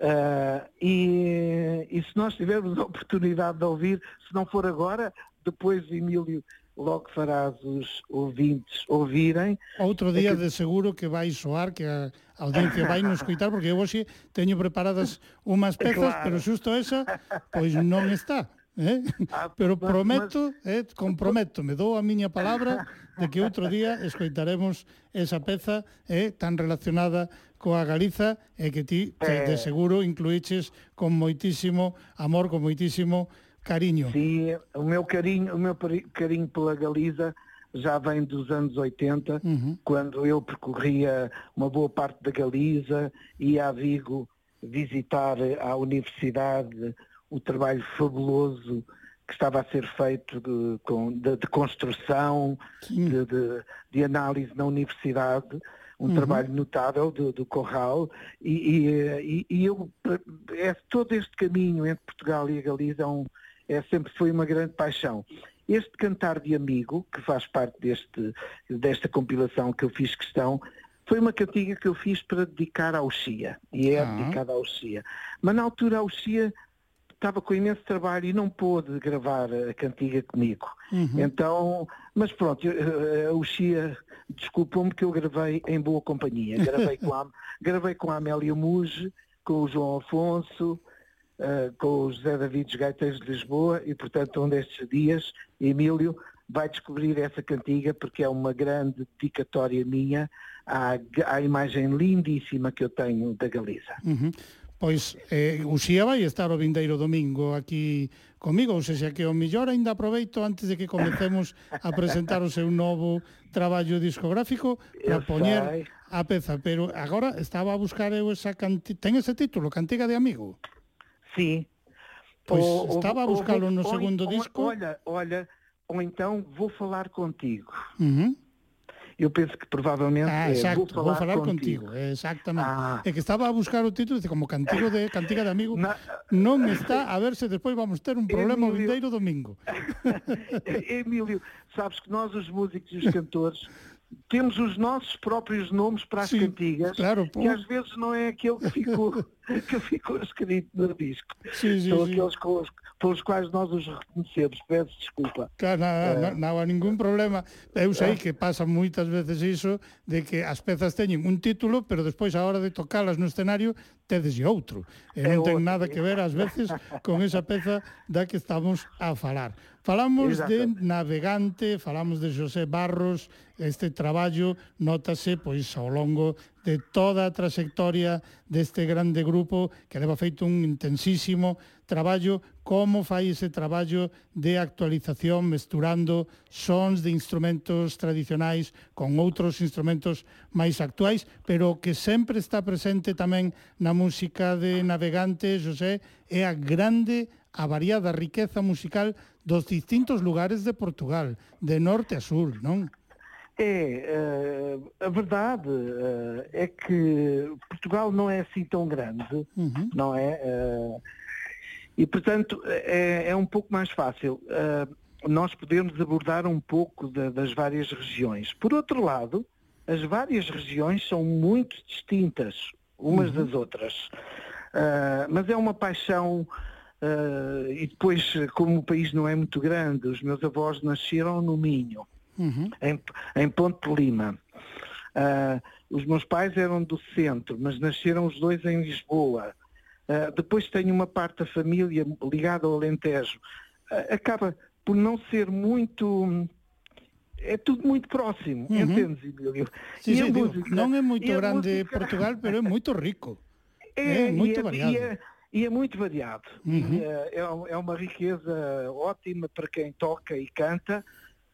Ah, e, e se nós tivermos a oportunidade de ouvir, se não for agora, depois Emílio logo farás os ouvintes ouvirem. Outro día de seguro que vai soar, que a audiencia vai nos escoitar, porque eu hoxe teño preparadas unhas pezas, Claro. pero xusto esa, pois non está. Eh? Ah, Pero mas- prometo, eh, comprometo, me dou a miña palabra de que outro día escoitaremos esa peza eh, tan relacionada coa Galiza e que ti te, de Eh. seguro incluíches con moitísimo amor, con moitísimo cariño. Sim, o meu carinho, o meu carinho pela Galiza já vem dos anos 80, Uhum. quando eu percorria uma boa parte da Galiza, ia a Vigo visitar à universidade o trabalho fabuloso que estava a ser feito de, de- de construção, de, de- análise na universidade, um Uhum. trabalho notável do, do Corral, e, e- e- e eu, é, todo este caminho entre Portugal e a Galiza é, um- é sempre foi uma grande paixão. Este cantar de amigo, que faz parte deste, desta compilação que eu fiz questão, foi uma cantiga que eu fiz para dedicar ao Xia, e é Ah. dedicada ao Xia. Mas na altura ao Xia estava com imenso trabalho e não pôde gravar a cantiga comigo. Uhum. Então, mas pronto, eu- o Xia desculpou-me que eu gravei em boa companhia. Gravei com a, gravei com a Amélia Muge, com o João Afonso, eh, com o José David Gaiteiros de Lisboa e, portanto, um destes dias, Emílio vai descobrir essa cantiga porque é uma grande dedicatória minha à, à imagem lindíssima que eu tenho da Galiza. Uhum. Pois eh, Uxía vai estar o vindeiro domingo aquí comigo, ou seja, que o millor ainda aproveito antes de que comecemos a presentar o seu novo traballo discográfico para poñer a peza, pero agora estaba a buscar eu esa canti... ten ese título, Cantiga de Amigo? Sí. Pois o, estaba a buscalo no segundo o, o, disco. Olha, olha, ou então vou falar contigo. Uhum eu penso que provavelmente ah, eh, exacto, vou falar, vou falar contigo. contigo. Exactamente. Ah. É que estaba a buscar o título, como cantigo de cantiga de amigo, Na... non eh, está, a ver se despois vamos ter un problema Emilio... o vindeiro domingo. Emílio, sabes que nós os músicos e os cantores temos os nossos próprios nomes para as Sim, cantigas, claro, que às vezes não é aquele que ficou, que ficou escrito no disco. Sim, sim, São sim. aqueles com os, pelos quais nós os reconhecemos. Peço desculpa. Claro, nada, Eh. non há ningún problema. Eu sei que pasa moitas veces iso de que as pezas teñen un título, pero despois a hora de tocalas no escenario tedes outro. E É non ten outro, nada que ver ás veces con esa peza da que estamos a falar. Falamos de Navegante, falamos de José Barros, este traballo notase pois ao longo de toda a trayectoria deste grande grupo que leva feito un intensísimo traballo, como fai ese traballo de actualización mesturando sons de instrumentos tradicionais con outros instrumentos máis actuais, pero que sempre está presente tamén na música de Navegante, José, é a grande a variada riqueza musical dos distintos lugares de Portugal, de norte a sur, non? É, eh, a verdade eh, é que Portugal não é assim tão grande, Uhum. não é? Eh, e, portanto, é, é um pouco mais fácil nós podermos abordar um pouco da- das várias regiões. Por outro lado, as várias regiões são muito distintas umas das outras. Mas é uma paixão, eh, e depois, como o país não é muito grande, os meus avós nasceram no Minho Uhum. em, em Ponte de Lima. Ah, os meus pais eram do centro, mas nasceram os dois em Lisboa. Ah, depois tenho uma parte da família ligada ao Alentejo. Acaba por não ser muito. É tudo muito próximo, Uhum. entendes, Emílio? A sí, digo, música- non é moito a grande música- Portugal, pero é moito rico. É, É muito e é, variado. E é, e é muito variado. Uhum. É, é é uma riqueza ótima para quem toca e canta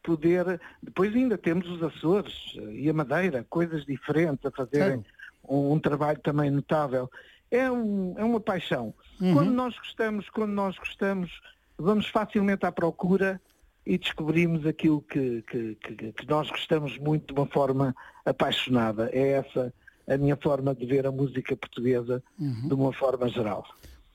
poder. Depois ainda temos os Açores e a Madeira, coisas diferentes a fazerem um, um trabalho também notável. É, um- é uma paixão. Uhum. Quando nós gostamos, quando nós gostamos, vamos facilmente à procura e descobrimos aquilo que, que, que- que nós gostamos muito de uma forma apaixonada. É essa a minha forma de ver a música portuguesa Uhum. de uma forma geral.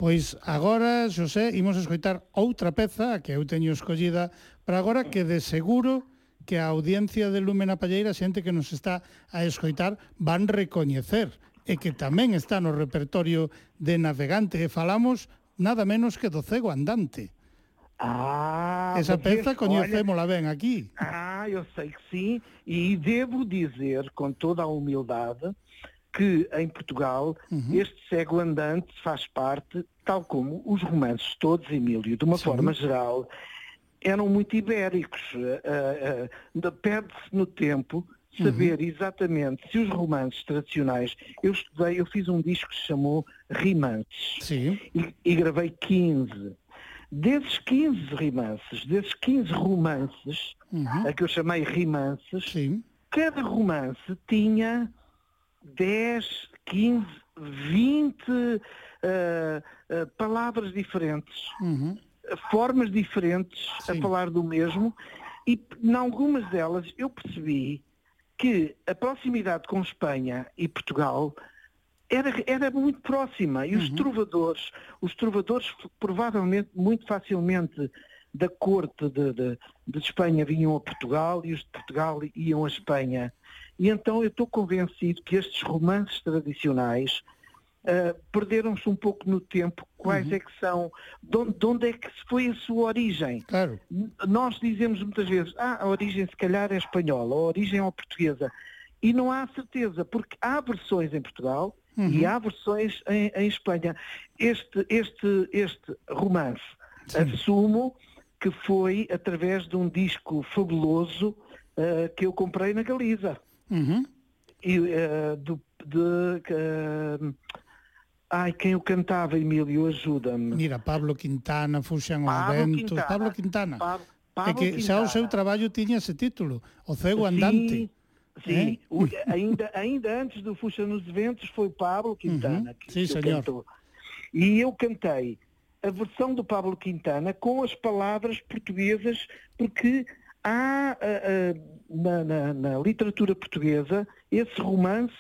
Pois agora, Xosé, imos escoitar outra peza que eu teño escollida para agora que de seguro que a audiencia de Lumen a Palleira, xente que nos está a escoitar, van recoñecer e que tamén está no repertorio de Navegante e falamos nada menos que do cego andante. Ah, Esa pois peza coñecémola ben aquí. Ah, eu sei que sim, e devo dizer com toda a humildade que em Portugal este cego andante faz parte, tal como os romances todos, Emílio, de uma Sim. forma geral, eram muito ibéricos. Ah, ah, Perde-se no tempo saber exatamente se os romances tradicionais. Eu estudei, eu fiz um disco que se chamou Rimances Sim. e, e gravei 15. Desses 15 rimances, desses 15 romances, Uhum. a que eu chamei rimances, Sim. cada romance tinha 10, 15, 20 ah, ah, palavras diferentes, Uhum. formas diferentes Sim. a falar do mesmo, e em algumas delas eu percebi que a proximidade com Espanha e Portugal era, era muito próxima e os trovadores, os trovadores provavelmente muito facilmente da corte de, de- de Espanha vinham a Portugal e os de Portugal iam a Espanha. E então eu estou convencido que estes romances tradicionais ah, perderam-se um pouco no tempo. Quais é que são, de onde, de onde é que foi a sua origem? Claro. Nós dizemos muitas vezes, ah, a origem se calhar é espanhola, a origem é portuguesa. E não há certeza, porque há versões em Portugal e há versões em, em Espanha. Este, este, este romance, assumo que foi através de um disco fabuloso ah, que eu comprei na Galiza. Uhum. E, ah, do, de, ah, ai, quem o cantava, Emílio, ajuda-me. Mira, Pablo Quintana, Fuxan os Pablo Ventos, Quintana. Pablo Quintana. Pa- é Pablo que xa o seu Quintana. traballo tiña ese título, O Cego Andante. Sim, sim. Eh? O- ainda, ainda antes do Fuxa nos Eventos foi Pablo Quintana Uhum. que, Sim, que senhor. cantou. E eu cantei a versão do Pablo Quintana com as palavras portuguesas, porque há ah, ah, na, na- na literatura portuguesa esse romance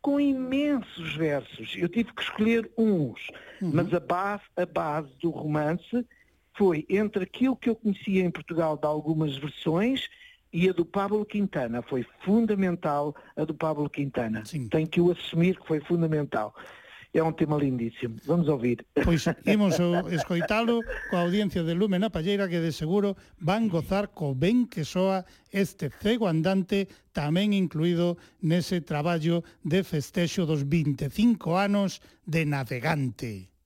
com imensos versos. Eu tive que escolher uns, mas a base, a base do romance foi entre aquilo que eu conhecia em Portugal de algumas versões e a do Pablo Quintana. Foi fundamental a do Pablo Quintana. Sim. Tenho que o assumir que foi fundamental. é un tema lindísimo. Vamos ouvir. Pois imos escoitalo coa audiencia de Lume na Palleira que de seguro van gozar co ben que soa este cego andante tamén incluído nese traballo de festexo dos 25 anos de navegante.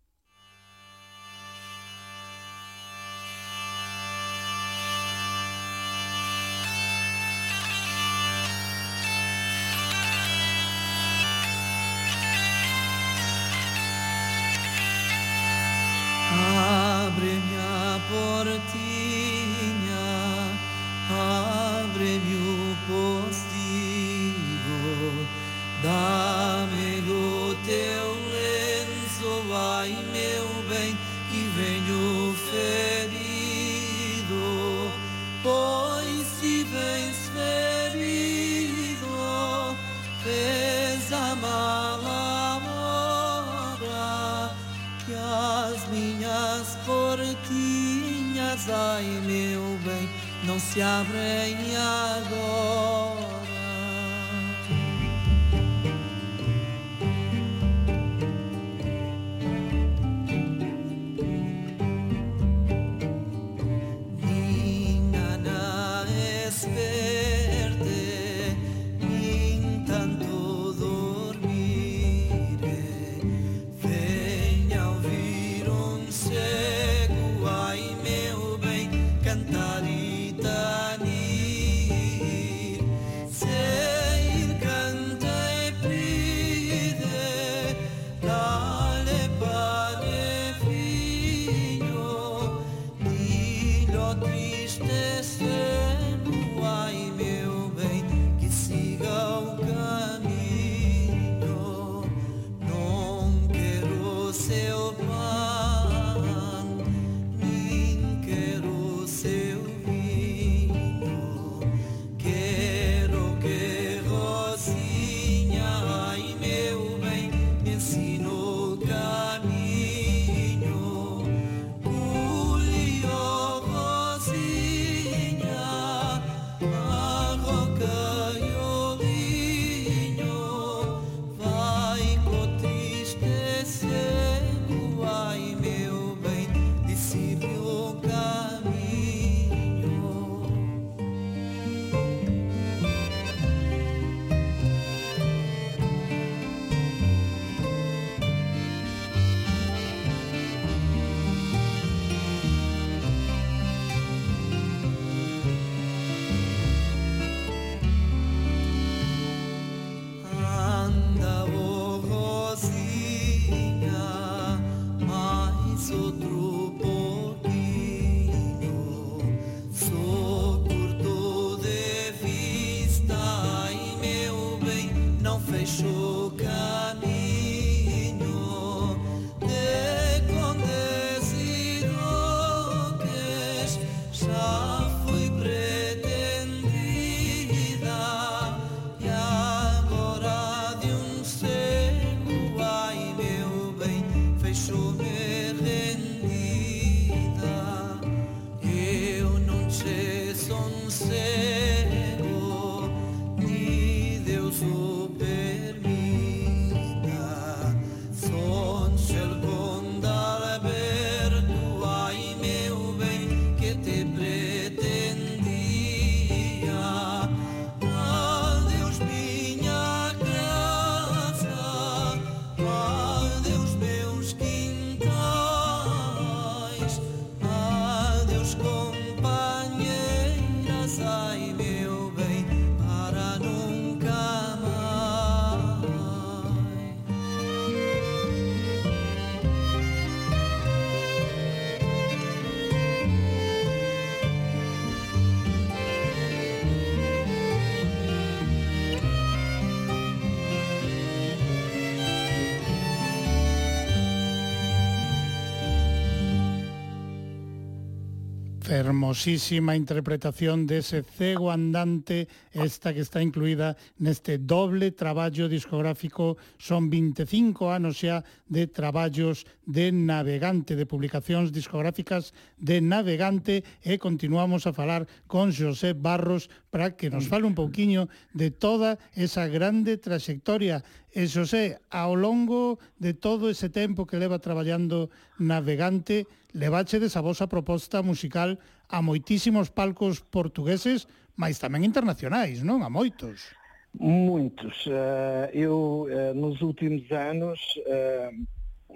hermosísima interpretación dese cego andante esta que está incluída neste doble traballo discográfico. Son 25 anos xa de traballos de navegante de publicacións discográficas de navegante e continuamos a falar con José Barros para que nos mm. fale un pouquiño de toda esa grande traxectoria, e xosé, ao longo de todo ese tempo que leva traballando navegante, levache desa vosa proposta musical a moitísimos palcos portugueses, mas tamén internacionais, non? A moitos. Muitos. Eh, eu, eh, nos últimos anos, eh,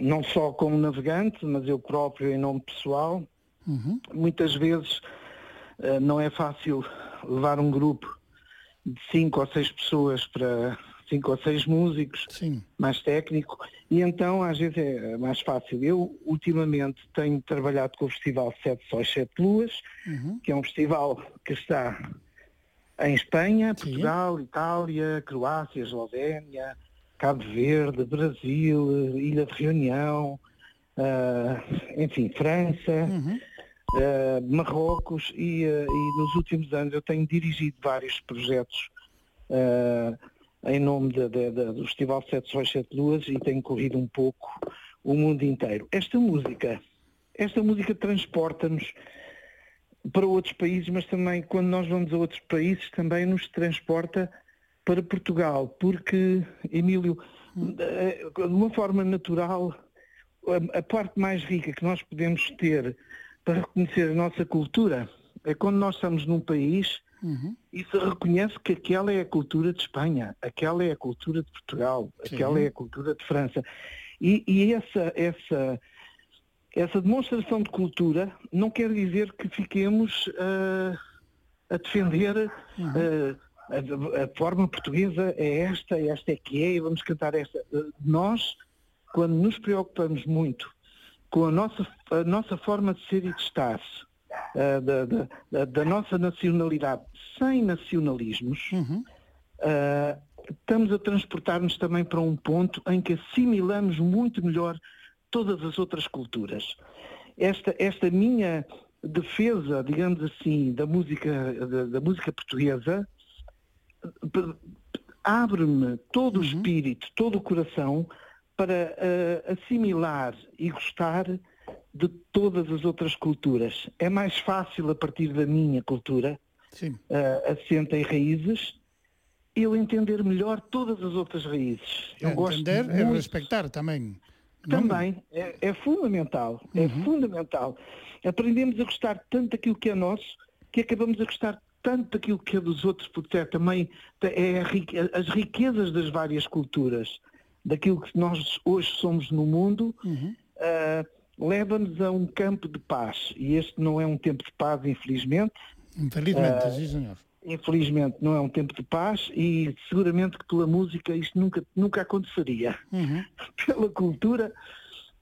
não só como navegante, mas eu próprio em nome pessoal, uhum. muitas vezes não é fácil levar um grupo de cinco ou seis pessoas para cinco ou seis músicos, Sim. mais técnico, e então às vezes é mais fácil. Eu ultimamente tenho trabalhado com o Festival Sete Sóis Sete Luas, Uhum. que é um festival que está em Espanha, Portugal, Itália, Croácia, Eslovénia, Cabo Verde, Brasil, Ilha de Reunião, ah, enfim, França, ah, Marrocos e, ah, e nos últimos anos eu tenho dirigido vários projetos ah, em nome da- da- da- do Festival Sete Sóis Sete Luas e tenho corrido um pouco o mundo inteiro. Esta música, esta música transporta-nos para outros países, mas também quando nós vamos a outros países também nos transporta para Portugal, porque, Emílio, eh, de uma forma natural, a parte mais rica que nós podemos ter para reconhecer a nossa cultura é quando nós estamos num país Uhum. e se reconhece que aquela é a cultura de Espanha, aquela é a cultura de Portugal, Sim. aquela é a cultura de França. E, e essa, essa, essa demonstração de cultura não quer dizer que fiquemos ah, a defender ah, a, a forma portuguesa é esta, esta é que é e vamos cantar esta. Ah, Nós, quando nos preocupamos muito com a nossa, a nossa forma de ser e de estar, ah, da, da- da- nossa nacionalidade, sem nacionalismos, Uhum. ah, estamos a transportar-nos também para um ponto em que assimilamos muito melhor todas as outras culturas. Esta, esta minha defesa, digamos assim, da música, da, da música portuguesa abre-me todo o espírito, todo o coração para ah, assimilar e gostar de todas as outras culturas. É mais fácil a partir da minha cultura, Sim. ah, assenta em raízes, eu entender melhor todas as outras raízes. Eu gosto Entender e muito respectar tamén. non? também é, é fundamental, é fundamental. Aprendemos a gostar tanto daquilo que é nosso que acabamos a gostar tanto daquilo que é dos outros, porque é também é as riquezas das várias culturas, daquilo que nós hoje somos no mundo, ah, leva-nos a um campo de paz. E este não é um tempo de paz, infelizmente. Infelizmente, Ah, sí, señor. Infelizmente não é um tempo de paz e seguramente que pela música isto nunca, nunca aconteceria Uhum. pela cultura,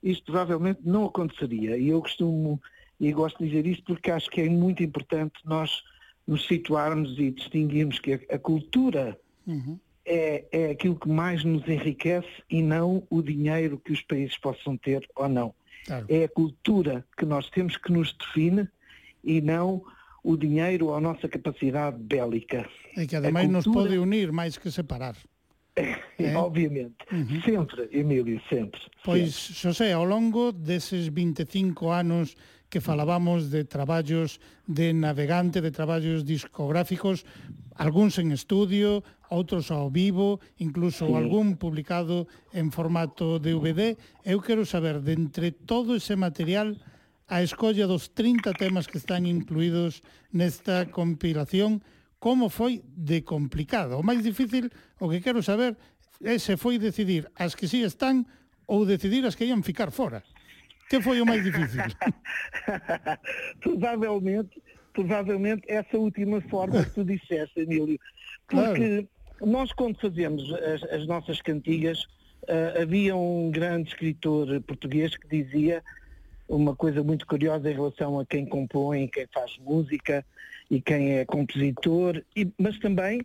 isto provavelmente não aconteceria. E eu costumo, e gosto de dizer isto porque acho que é muito importante nós nos situarmos e distinguirmos que a, a cultura Uhum. É, é aquilo que mais nos enriquece e não o dinheiro que os países possam ter ou não. Claro. É a cultura que nós temos que nos define e não o dinheiro ou a nossa capacidade bélica. E que ademais A nos cultura- pode unir máis que separar. É? Obviamente. Sempre, Emílio, sempre. Pois, Xosé, ao longo deses 25 anos que falábamos de traballos de navegante, de traballos discográficos, algúns en estudio, outros ao vivo, incluso sí. algún publicado en formato DVD. Eu quero saber, de entre todo ese material, a escolla dos 30 temas que están incluídos nesta compilación, como foi de complicado. O máis difícil, o que quero saber, é se foi decidir as que sí están ou decidir as que ian ficar fora. Que foi o máis difícil? provavelmente, provavelmente essa última forma que tu disseste, Emílio. Porque nós quando fazemos as, as nossas cantigas, ah, havia um grande escritor português que dizia uma coisa muito curiosa em relação a quem compõe, quem faz música e quem é compositor, e- mas também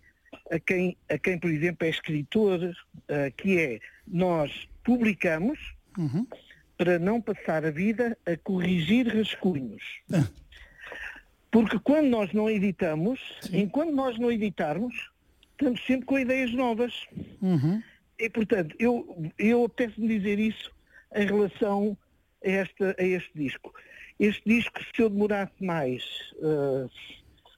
a quem, a quem, por exemplo, é escritor, ah, que é nós publicamos Uhum. para não passar a vida a corrigir rascunhos. Porque quando nós não editamos, enquanto nós não editarmos, estamos sempre com ideias novas. Uhum. E, portanto, eu, eu apetece-me dizer isso em relação a, esta, a este disco. Este disco, se eu demorasse mais ah,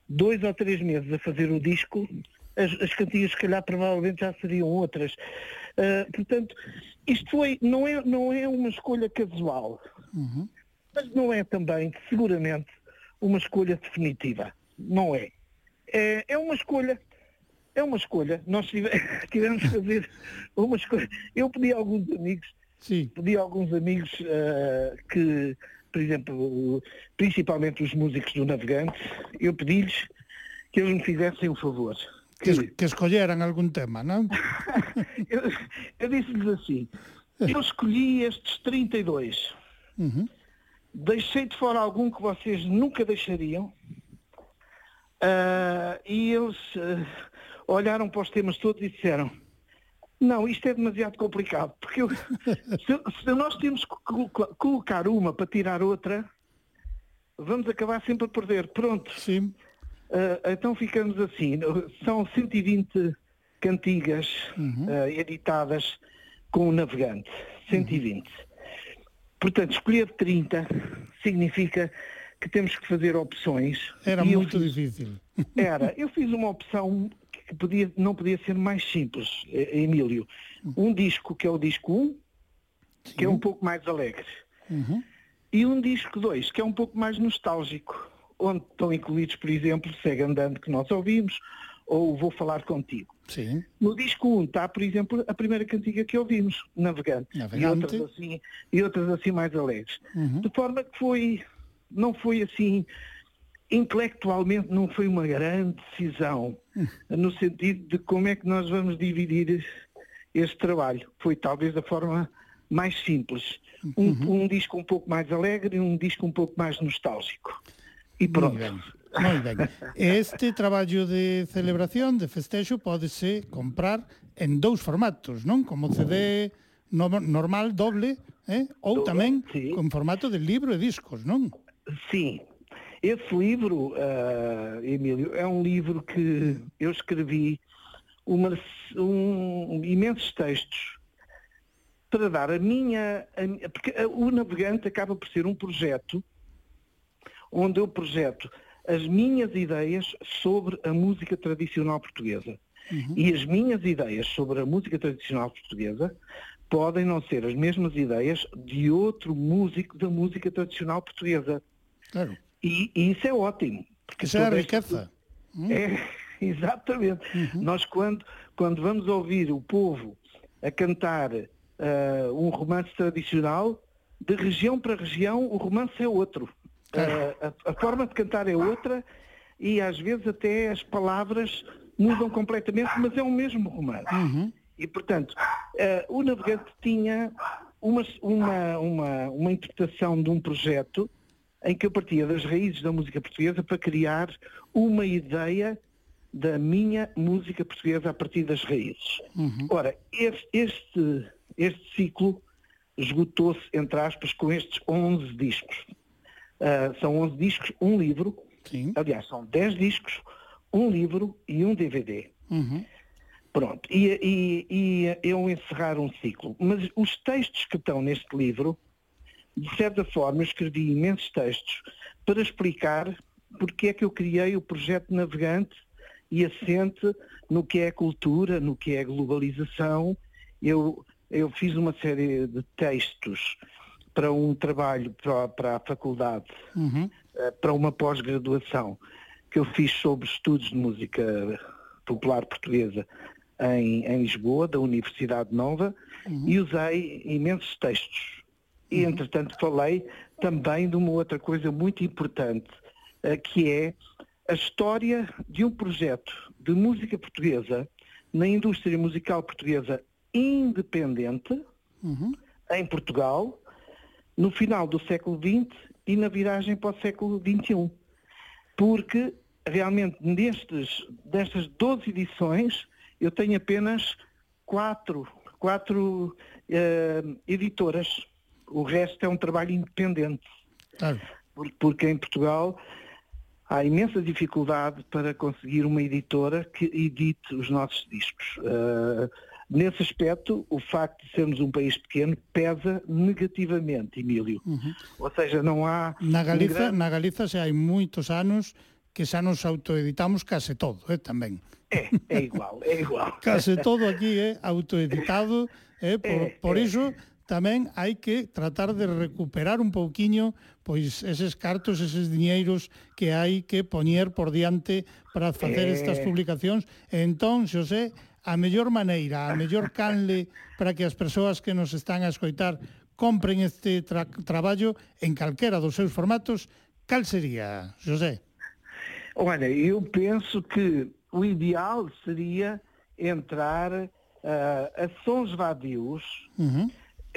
dois ou três meses a fazer o disco, as, as cantigas, se calhar, provavelmente já seriam outras. Ah, portanto, isto foi, não é, não é uma escolha casual, Uhum. mas não é também, seguramente, uma escolha definitiva. Não é. É, é uma escolha. É uma escolha. Nós tive- tivemos que fazer uma escolha. Eu pedi a alguns amigos, Sim. pedi a alguns amigos ah, que, por exemplo, principalmente os músicos do Navegante, eu pedi-lhes que eles me fizessem um favor. Que, que escolleran algún tema, non? Eu, eu disse-lhes assim, eu escolhi estes 32. Uhum. Deixei de fora algum que vocês nunca deixariam. Ah, e eles ah, olharam para os temas todos e disseram, não, isto é demasiado complicado, porque eu- se, se nós temos que colo- colocar uma para tirar outra, vamos acabar sempre a perder. Pronto. Sim. Ah, então ficamos assim. São 120 cantigas ah, editadas com o navegante. 120. Portanto, escolher 30 significa que temos que fazer opções. Era muito fiz- difícil. Era. Eu fiz uma opção que podia, não podia ser mais simples, eh, Emílio. Um disco que é o disco 1, que é um pouco mais alegre. Uhum. E um disco 2, que é um pouco mais nostálgico, onde estão incluídos, por exemplo, Segue Andando, que nós ouvimos, ou Vou Falar Contigo. Sim. No disco 1 está, por exemplo, a primeira cantiga que ouvimos, Navegante, Navegante. E, outras assim, e outras assim mais alegres. Uhum. De forma que foi, não foi assim, intelectualmente não foi uma grande decisão, no sentido de como é que nós vamos dividir este trabalho. Foi talvez da forma mais simples. Um, um disco um pouco mais alegre e um disco um pouco mais nostálgico. E pronto. Moi ben. Este traballo de celebración, de festexo, pódese comprar en dous formatos, non? Como CD no, normal, doble, eh? ou tamén sí. con formato de libro e discos, non? Sim. Esse livro, ah, Emílio, é um livro que eu escrevi uma, um, imensos textos para dar a minha, a porque ah, o Navegante acaba por ser um projeto onde eu projeto as minhas ideias sobre a música tradicional portuguesa. E as minhas ideias sobre a música tradicional portuguesa podem não ser as mesmas ideias de outro músico da música tradicional portuguesa. Claro. E, e isso é ótimo. Porque é a toda esta- riqueza. É, exatamente. Nós quando, quando vamos ouvir o povo a cantar ah, um romance tradicional, de região para região o romance é outro. Ah, a, a forma de cantar é outra e às vezes até as palavras mudam completamente, mas é o mesmo romance. E portanto, ah, o navegante tinha uma, uma, uma, uma interpretação de um projeto em que eu partia das raízes da música portuguesa para criar uma ideia da minha música portuguesa a partir das raízes. Ora, este, este, ciclo esgotou-se, entre aspas, com estes 11 discos. Ah, são 11 discos, um livro. Sim. Aliás, são 10 discos, um livro e um DVD. Uhum. Pronto, e, e, e eu encerrar um ciclo. Mas os textos que estão neste livro, de certa forma, eu escrevi imensos textos para explicar porque é que eu criei o projeto Navegante e assente no que é cultura, no que é globalização. Eu, eu fiz uma série de textos para um trabalho para, para a faculdade, Uhum. eh, para uma pós-graduação que eu fiz sobre estudos de música popular portuguesa em, em Lisboa, da Universidade Nova, e usei imensos textos. E, entretanto, falei também de uma outra coisa muito importante, eh, que é a história de um projeto de música portuguesa na indústria musical portuguesa independente, Uhum. em Portugal, no final do século XX e na viragem para o século XXI. Porque realmente nestes, destas 12 edições eu tenho apenas quatro, quatro eh, editoras. O resto é um trabalho independente. Claro. Por- Porque em Portugal há imensa dificuldade para conseguir uma editora que edite os nossos discos. Uh, nesse aspecto, o facto de sermos um país pequeno pesa negativamente, Emílio. Ou seja, não há... Na Galiza, grande- na Galiza xa hai moitos anos que xa nos autoeditamos case todo, eh, tamén. É, é igual, é igual. Case todo aquí é autoeditado, eh, por, É, por é. tamén hai que tratar de recuperar un pouquiño pois eses cartos, eses diñeiros que hai que poñer por diante para facer eh... estas publicacións. Entón, Xosé, a mellor maneira, a mellor canle para que as persoas que nos están a escoitar compren este tra traballo en calquera dos seus formatos, cal sería, José? Olha, eu penso que o ideal seria entrar uh, a sons vadios uhum.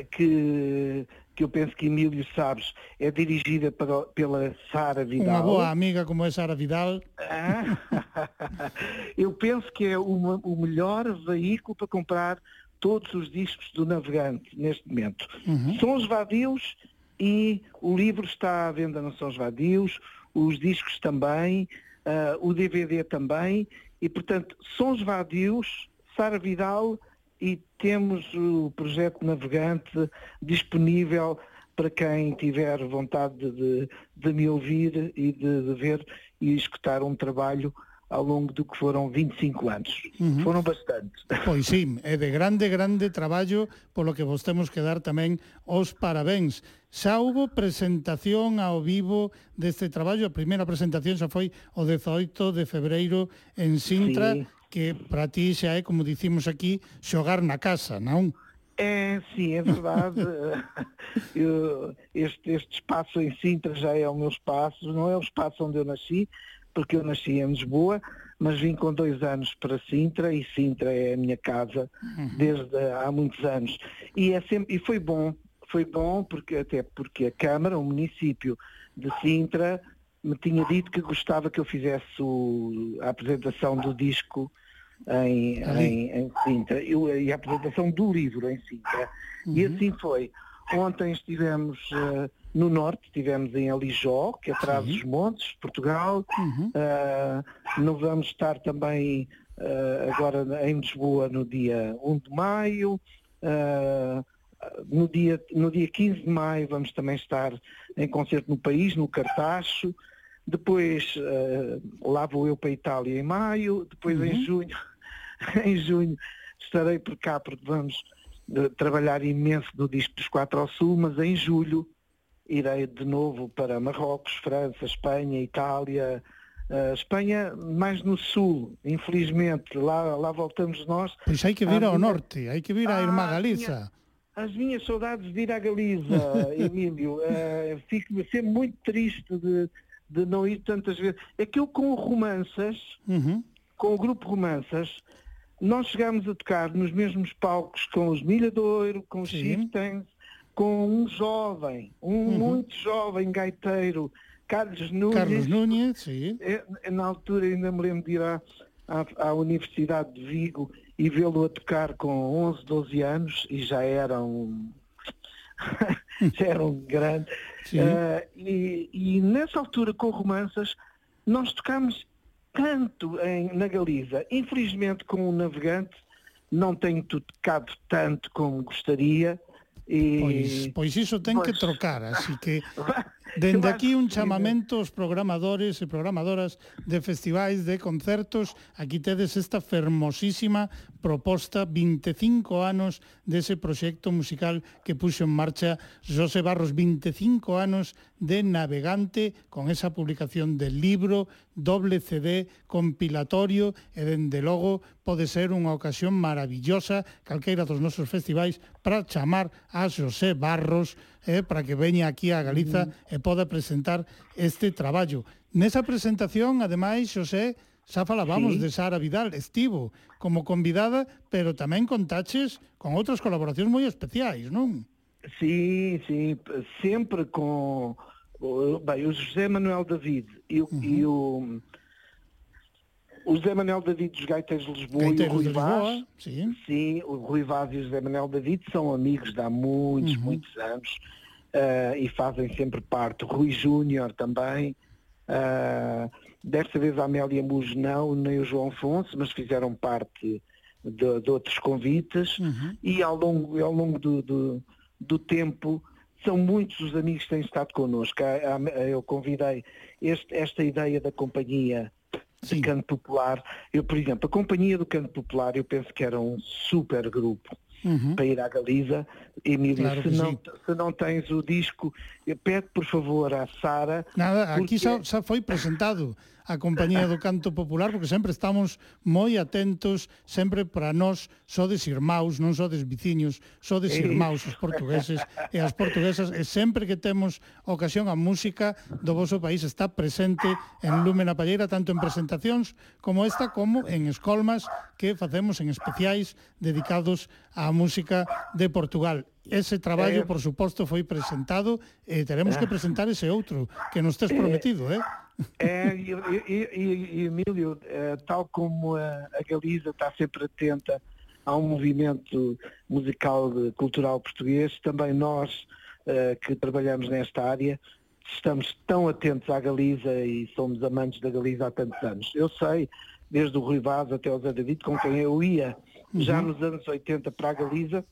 Que, que eu penso que Emílio sabes, é dirigida para- pela Sara Vidal. Unha boa amiga como é Sara Vidal. Ah, eu penso que é uma- o melhor veículo para comprar todos os discos do Navegante neste momento. Uhum. Sons Vadios e o livro está à venda na Sons Vadios, os discos também, ah, o DVD também, e portanto, Sons Vadios, Sara Vidal e temos o projeto Navegante disponível para quem tiver vontade de, de me ouvir e de, de, ver e escutar um trabalho ao longo do que foram 25 anos. Uhum. Foram bastantes. Pois sim, é de grande, grande traballo, polo que vos temos que dar tamén os parabéns. Xa houve presentación ao vivo deste traballo, a primeira presentación xa foi o 18 de febreiro en Sintra, sí. Que para ti xa é, como dicimos aquí, xogar na casa, non? É, sim, é verdade. Eu- este, este espaço em Sintra já é o meu espaço, não é o espaço onde eu nasci, porque eu nasci em Lisboa, mas vim com dois anos para Sintra e Sintra é a minha casa desde há muitos anos. E, é sempre, e foi bom, foi bom porque até porque a Câmara, o município de Sintra, me tinha dito que gostava que eu fizesse o- a apresentação do disco em, em, em Sintra e a apresentação do livro em Sintra. E assim foi. Ontem estivemos eh, no norte, estivemos em Alijó, que é atrás dos montes, Portugal. Uhum. Ah, não vamos estar também ah, agora em Lisboa no dia 1 de maio. No, dia, no dia 15 de maio vamos também estar em concerto no país, no Cartacho. Depois ah, lá vou eu para a Itália em maio. Depois em junho, em junho estarei por cá porque vamos eh, trabalhar imenso no disco dos Quatro ao Sul, mas em julho irei de novo para Marrocos, França, Espanha, Itália, eh, Espanha mais no sul, infelizmente, lá, lá voltamos nós. Pois hai que vir ao minha- norte, hai que vir Irmá Ah, Galiza. As minhas saudades de ir à Galiza, Emílio, eh, fico sempre muito triste de, de não ir tantas vezes. É que eu com o Romanças, Uhum. com o grupo Romanças, nós chegámos a tocar nos mesmos palcos com os Milhadouro, com os Sim. Chieftains, com um jovem, um Uhum. muito jovem gaiteiro, Carlos Nunes. Carlos sí. É, é, na altura ainda me lembro de ir à, à, à Universidade de Vigo e vê-lo a tocar com 11, 12 anos e já era um, já era um grande. Eh, e, e nessa altura com romanças nós tocámos tanto em, na Galiza. Infelizmente com o navegante não tenho tocado tanto como gostaria. E... Pois, pois ten que Pois. trocar, así que Dende aquí un que- chamamento aos programadores e programadoras de festivais, de concertos. Aquí tedes esta fermosísima proposta 25 anos dese proxecto musical que puxo en marcha José Barros 25 anos de navegante con esa publicación del libro doble CD compilatorio e dende logo pode ser unha ocasión maravillosa calqueira dos nosos festivais para chamar a José Barros eh, para que veña aquí a Galiza mm. e poda presentar este traballo. Nesa presentación, ademais, José, xa falábamos Sí. de Sara Vidal, estivo como convidada, pero tamén contaches con outras colaboracións moi especiais, non? Sim, sim, sempre com o- bem, o José Manuel David e o, e o, o José Manuel David dos Gaiteiros de Lisboa Gaiteiros e o Rui Vaz. sim. Sim, o Rui Vaz e o José Manuel David são amigos de há muitos, Uhum. muitos anos eh, e fazem sempre parte. O Rui Júnior também. Ah, desta vez a Amélia Mujo não, nem o João Afonso, mas fizeram parte de, de outros convites e ao longo, ao longo do, do, do tempo são muitos os amigos que têm estado connosco. Eu convidei este- esta ideia da companhia de canto popular. Eu, por exemplo, a companhia do canto popular, eu penso que era um super grupo Uhum. para ir à Galiza. Emílio, Claro se, não, sim. se não tens o disco, pede por favor à Sara. Nada, porque- xa, xa foi presentado a compañía do canto popular, porque sempre estamos moi atentos, sempre para nós sodes irmãos, non sodes viciños, sodes irmãos os portugueses e as portuguesas, e sempre que temos ocasión a música do vosso país está presente en Lume na Palleira, tanto en presentacións como esta, como en escolmas que facemos en especiais dedicados á música de Portugal. Ese traballo, eh. por suposto, foi presentado e teremos que ah. presentar ese outro que nos tes prometido, eh? É, e, e- e- e, Emílio, eh, tal como a, a Galiza está sempre atenta ao movimento musical cultural português, também nós eh, que trabalhamos nesta área estamos tão atentos à Galiza e somos amantes da Galiza há tantos anos. Eu sei, desde o Rui Vaz até o Zé David, com quem eu ia já Uhum. nos anos 80 para a Galiza,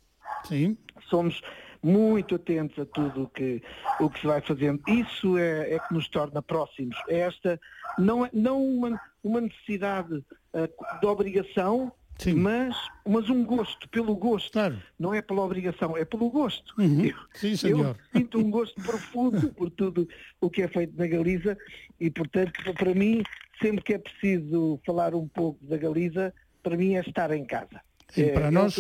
Sim. somos muito atentos a tudo o que, o que se vai fazendo. Isso é, é que nos torna próximos. É esta, não, é- não uma, uma necessidade ah, de obrigação, mas, mas um gosto, pelo gosto. Não é pela obrigação, é pelo gosto. Uhum. Eu, Sim, senhor. eu sinto um gosto profundo por tudo o que é feito na Galiza e, portanto, para mim, sempre que é preciso falar um pouco da Galiza, para mim é estar em casa. E é, para é nós,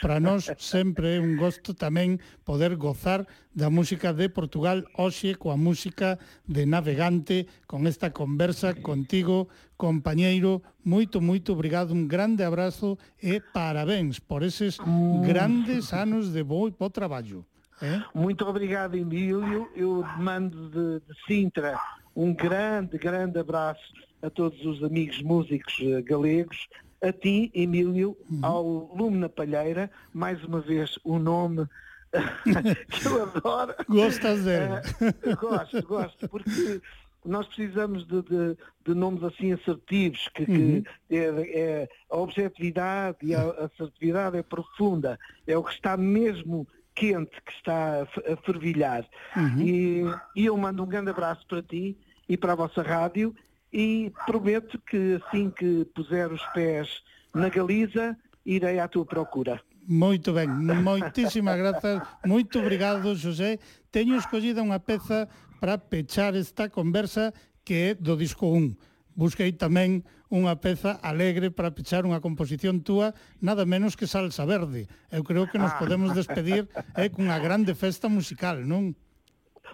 para nós sempre é un gosto tamén poder gozar da música de Portugal hoxe coa música de Navegante con esta conversa contigo, compañeiro. Moito, moito obrigado, un grande abrazo e parabéns por eses grandes anos de bo, bo traballo. Eh? Muito obrigado, Emílio. Eu mando de, de Sintra um grande, grande abraço a todos os amigos músicos eh, galegos, a ti, Emílio, ao Lume na Palheira, mais uma vez o nome que eu adoro. Gostas dele? Eh, gosto, gosto, porque nós precisamos de, de- de nomes assim assertivos, que, que Uhum. é- é- a objetividade e a assertividade é profunda, é o que está mesmo quente, que está a a fervilhar. Uhum. E, e eu mando um grande abraço para ti e para a vossa rádio e prometo que assim que puser os pés na Galiza, irei à tua procura. Moito ben, moitísimas grazas, moito obrigado, José. Teño escollida unha peza para pechar esta conversa que é do disco 1. Busquei tamén unha peza alegre para pechar unha composición túa, nada menos que Salsa Verde. Eu creo que nos ah. podemos despedir eh, cunha grande festa musical, non?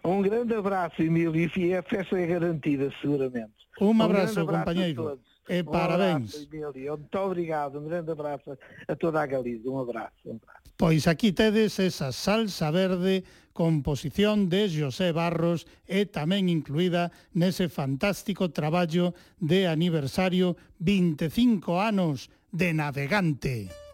Um grande abraço, Emílio, e a festa é garantida, seguramente. Um abraço, um abraço companheiro. E um parabéns. Abraço, Emílio. Muito obrigado, um grande abraço a toda a Galiza. Um abraço. Um abraço. Pois aquí tedes esa salsa verde, composición de José Barros e tamén incluída nese fantástico traballo de aniversario 25 anos de Navegante.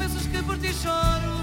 Penses que por ti choro,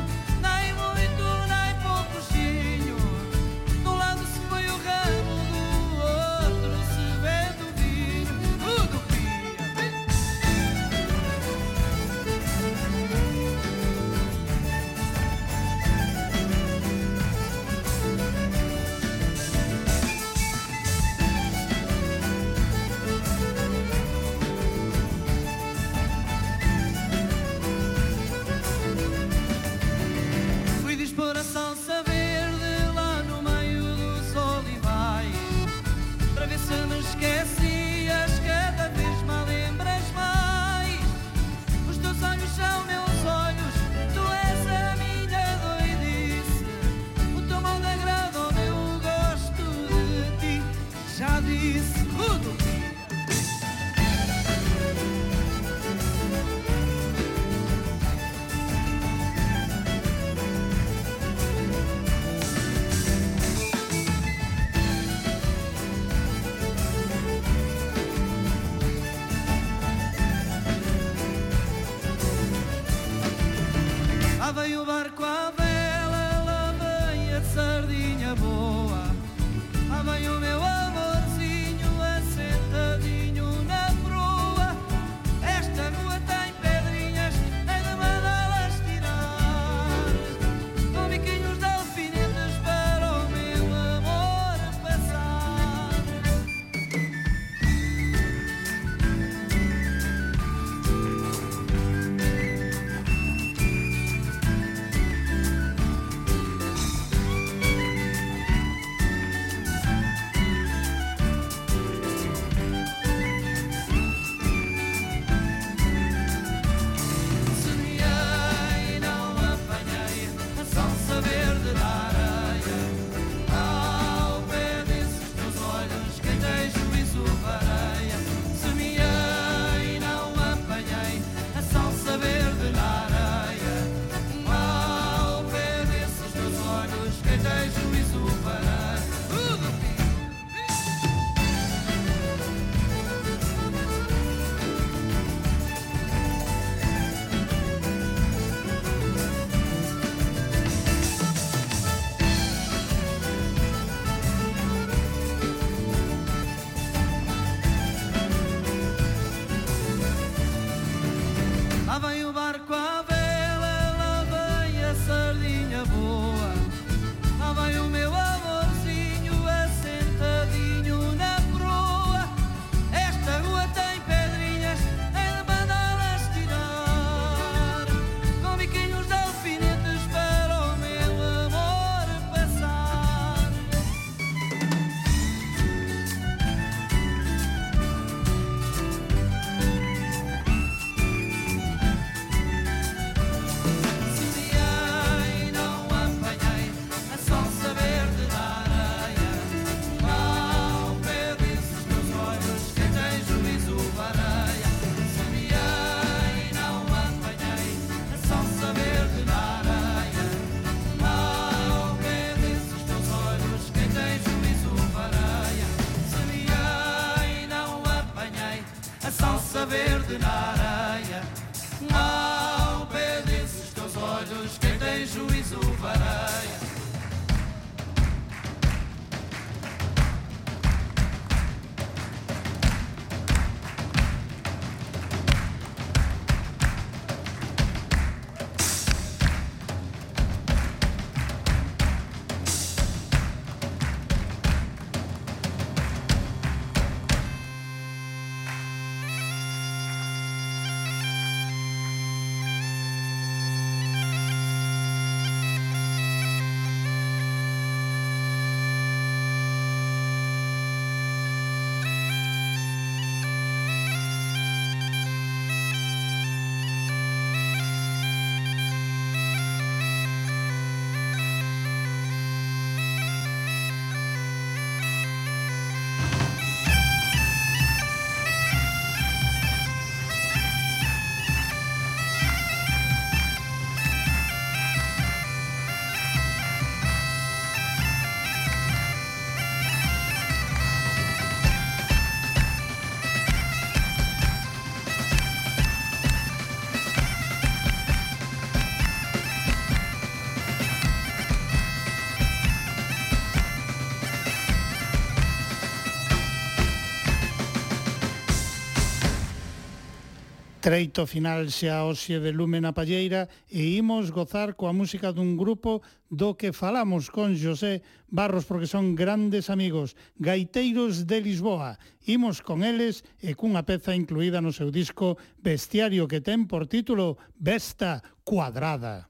Treito final xa hoxe de Lume na Palleira e imos gozar coa música dun grupo do que falamos con José Barros porque son grandes amigos, gaiteiros de Lisboa. Imos con eles e cunha peza incluída no seu disco Bestiario que ten por título Besta Cuadrada.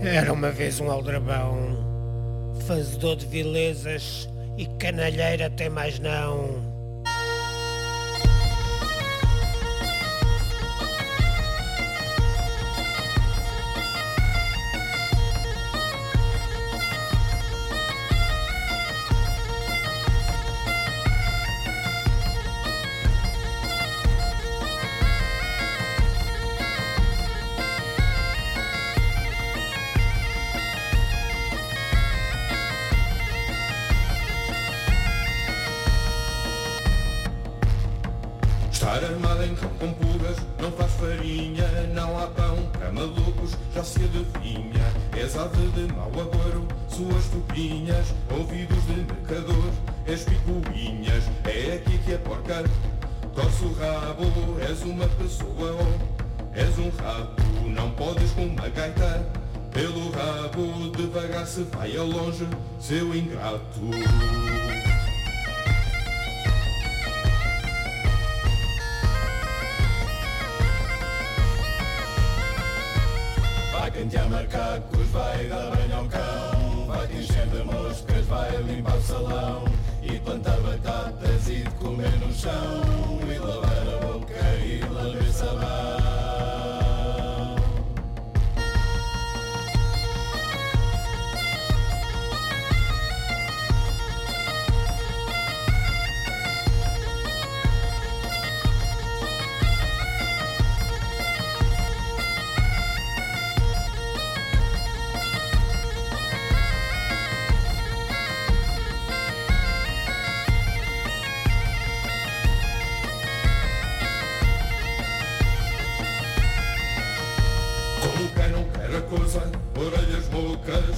Era uma vez um aldrabão, fazedor de vilezas e canalheira até mais não. Tupinhas, ouvidos de mercador, és picuinhas, é aqui que é porca. Torce o rabo, és uma pessoa ou és um rabo, não podes com uma gaita. Pelo rabo devagar se vai a longe, seu ingrato.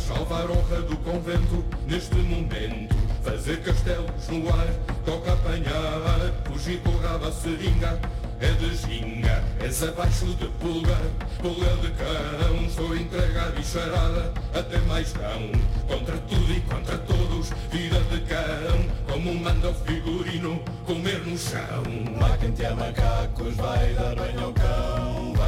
Salvar honra do convento. Neste momento. Fazer castelos no ar, toca apanhar, fugir com rabo a seringa, é de ginga, és abaixo de pulga, pulga de cão, estou a entregar bicharada, até mais cão, contra tudo e contra todos, vida de cão, como manda o figurino, comer no chão. Vai cantear macacos, vai dar banho ao cão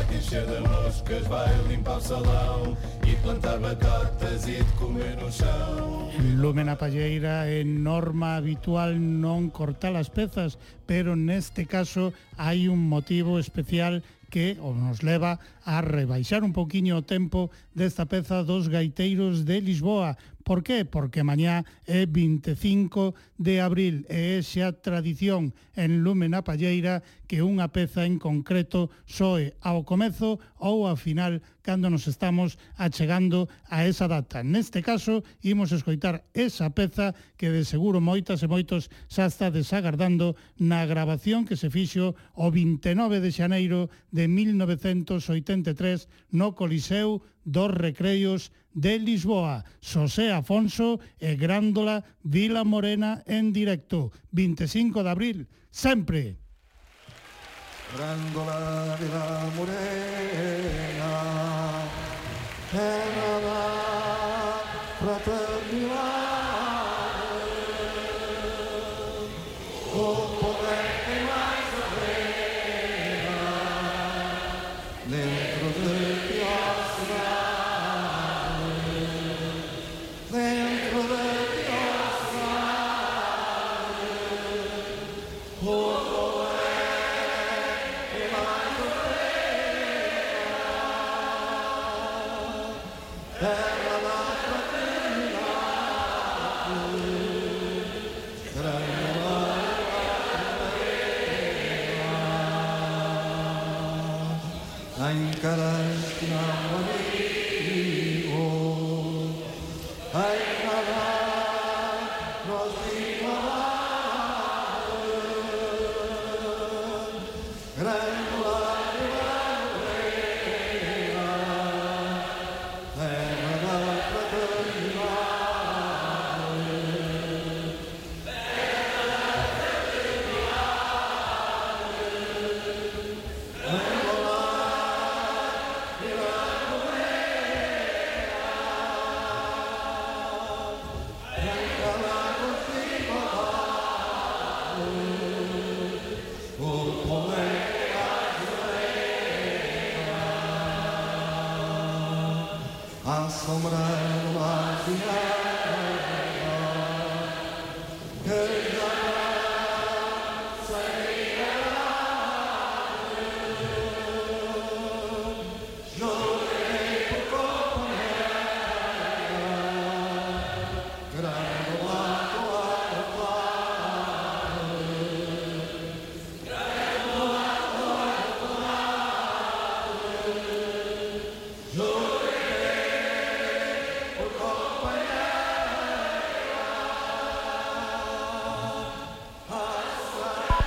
que encher de moscas, vai limpar o salão e plantar batatas e de comer no chão. Lúmena Palleira é norma habitual non cortar as pezas, pero neste caso hai un motivo especial que nos leva a rebaixar un poquinho o tempo desta peza dos gaiteiros de Lisboa, Por qué? Porque mañá é 25 de abril e é xa tradición en Lúmena Palleira que unha peza en concreto soe ao comezo ou ao final cando nos estamos achegando a esa data. Neste caso, imos escoitar esa peza que de seguro moitas e moitos xa está desagardando na grabación que se fixo o 29 de xaneiro de 1983 no Coliseu dos Recreios de Lisboa, Xosé Afonso e Grándola Vila Morena en directo, 25 de abril, sempre. Grándola de la morena,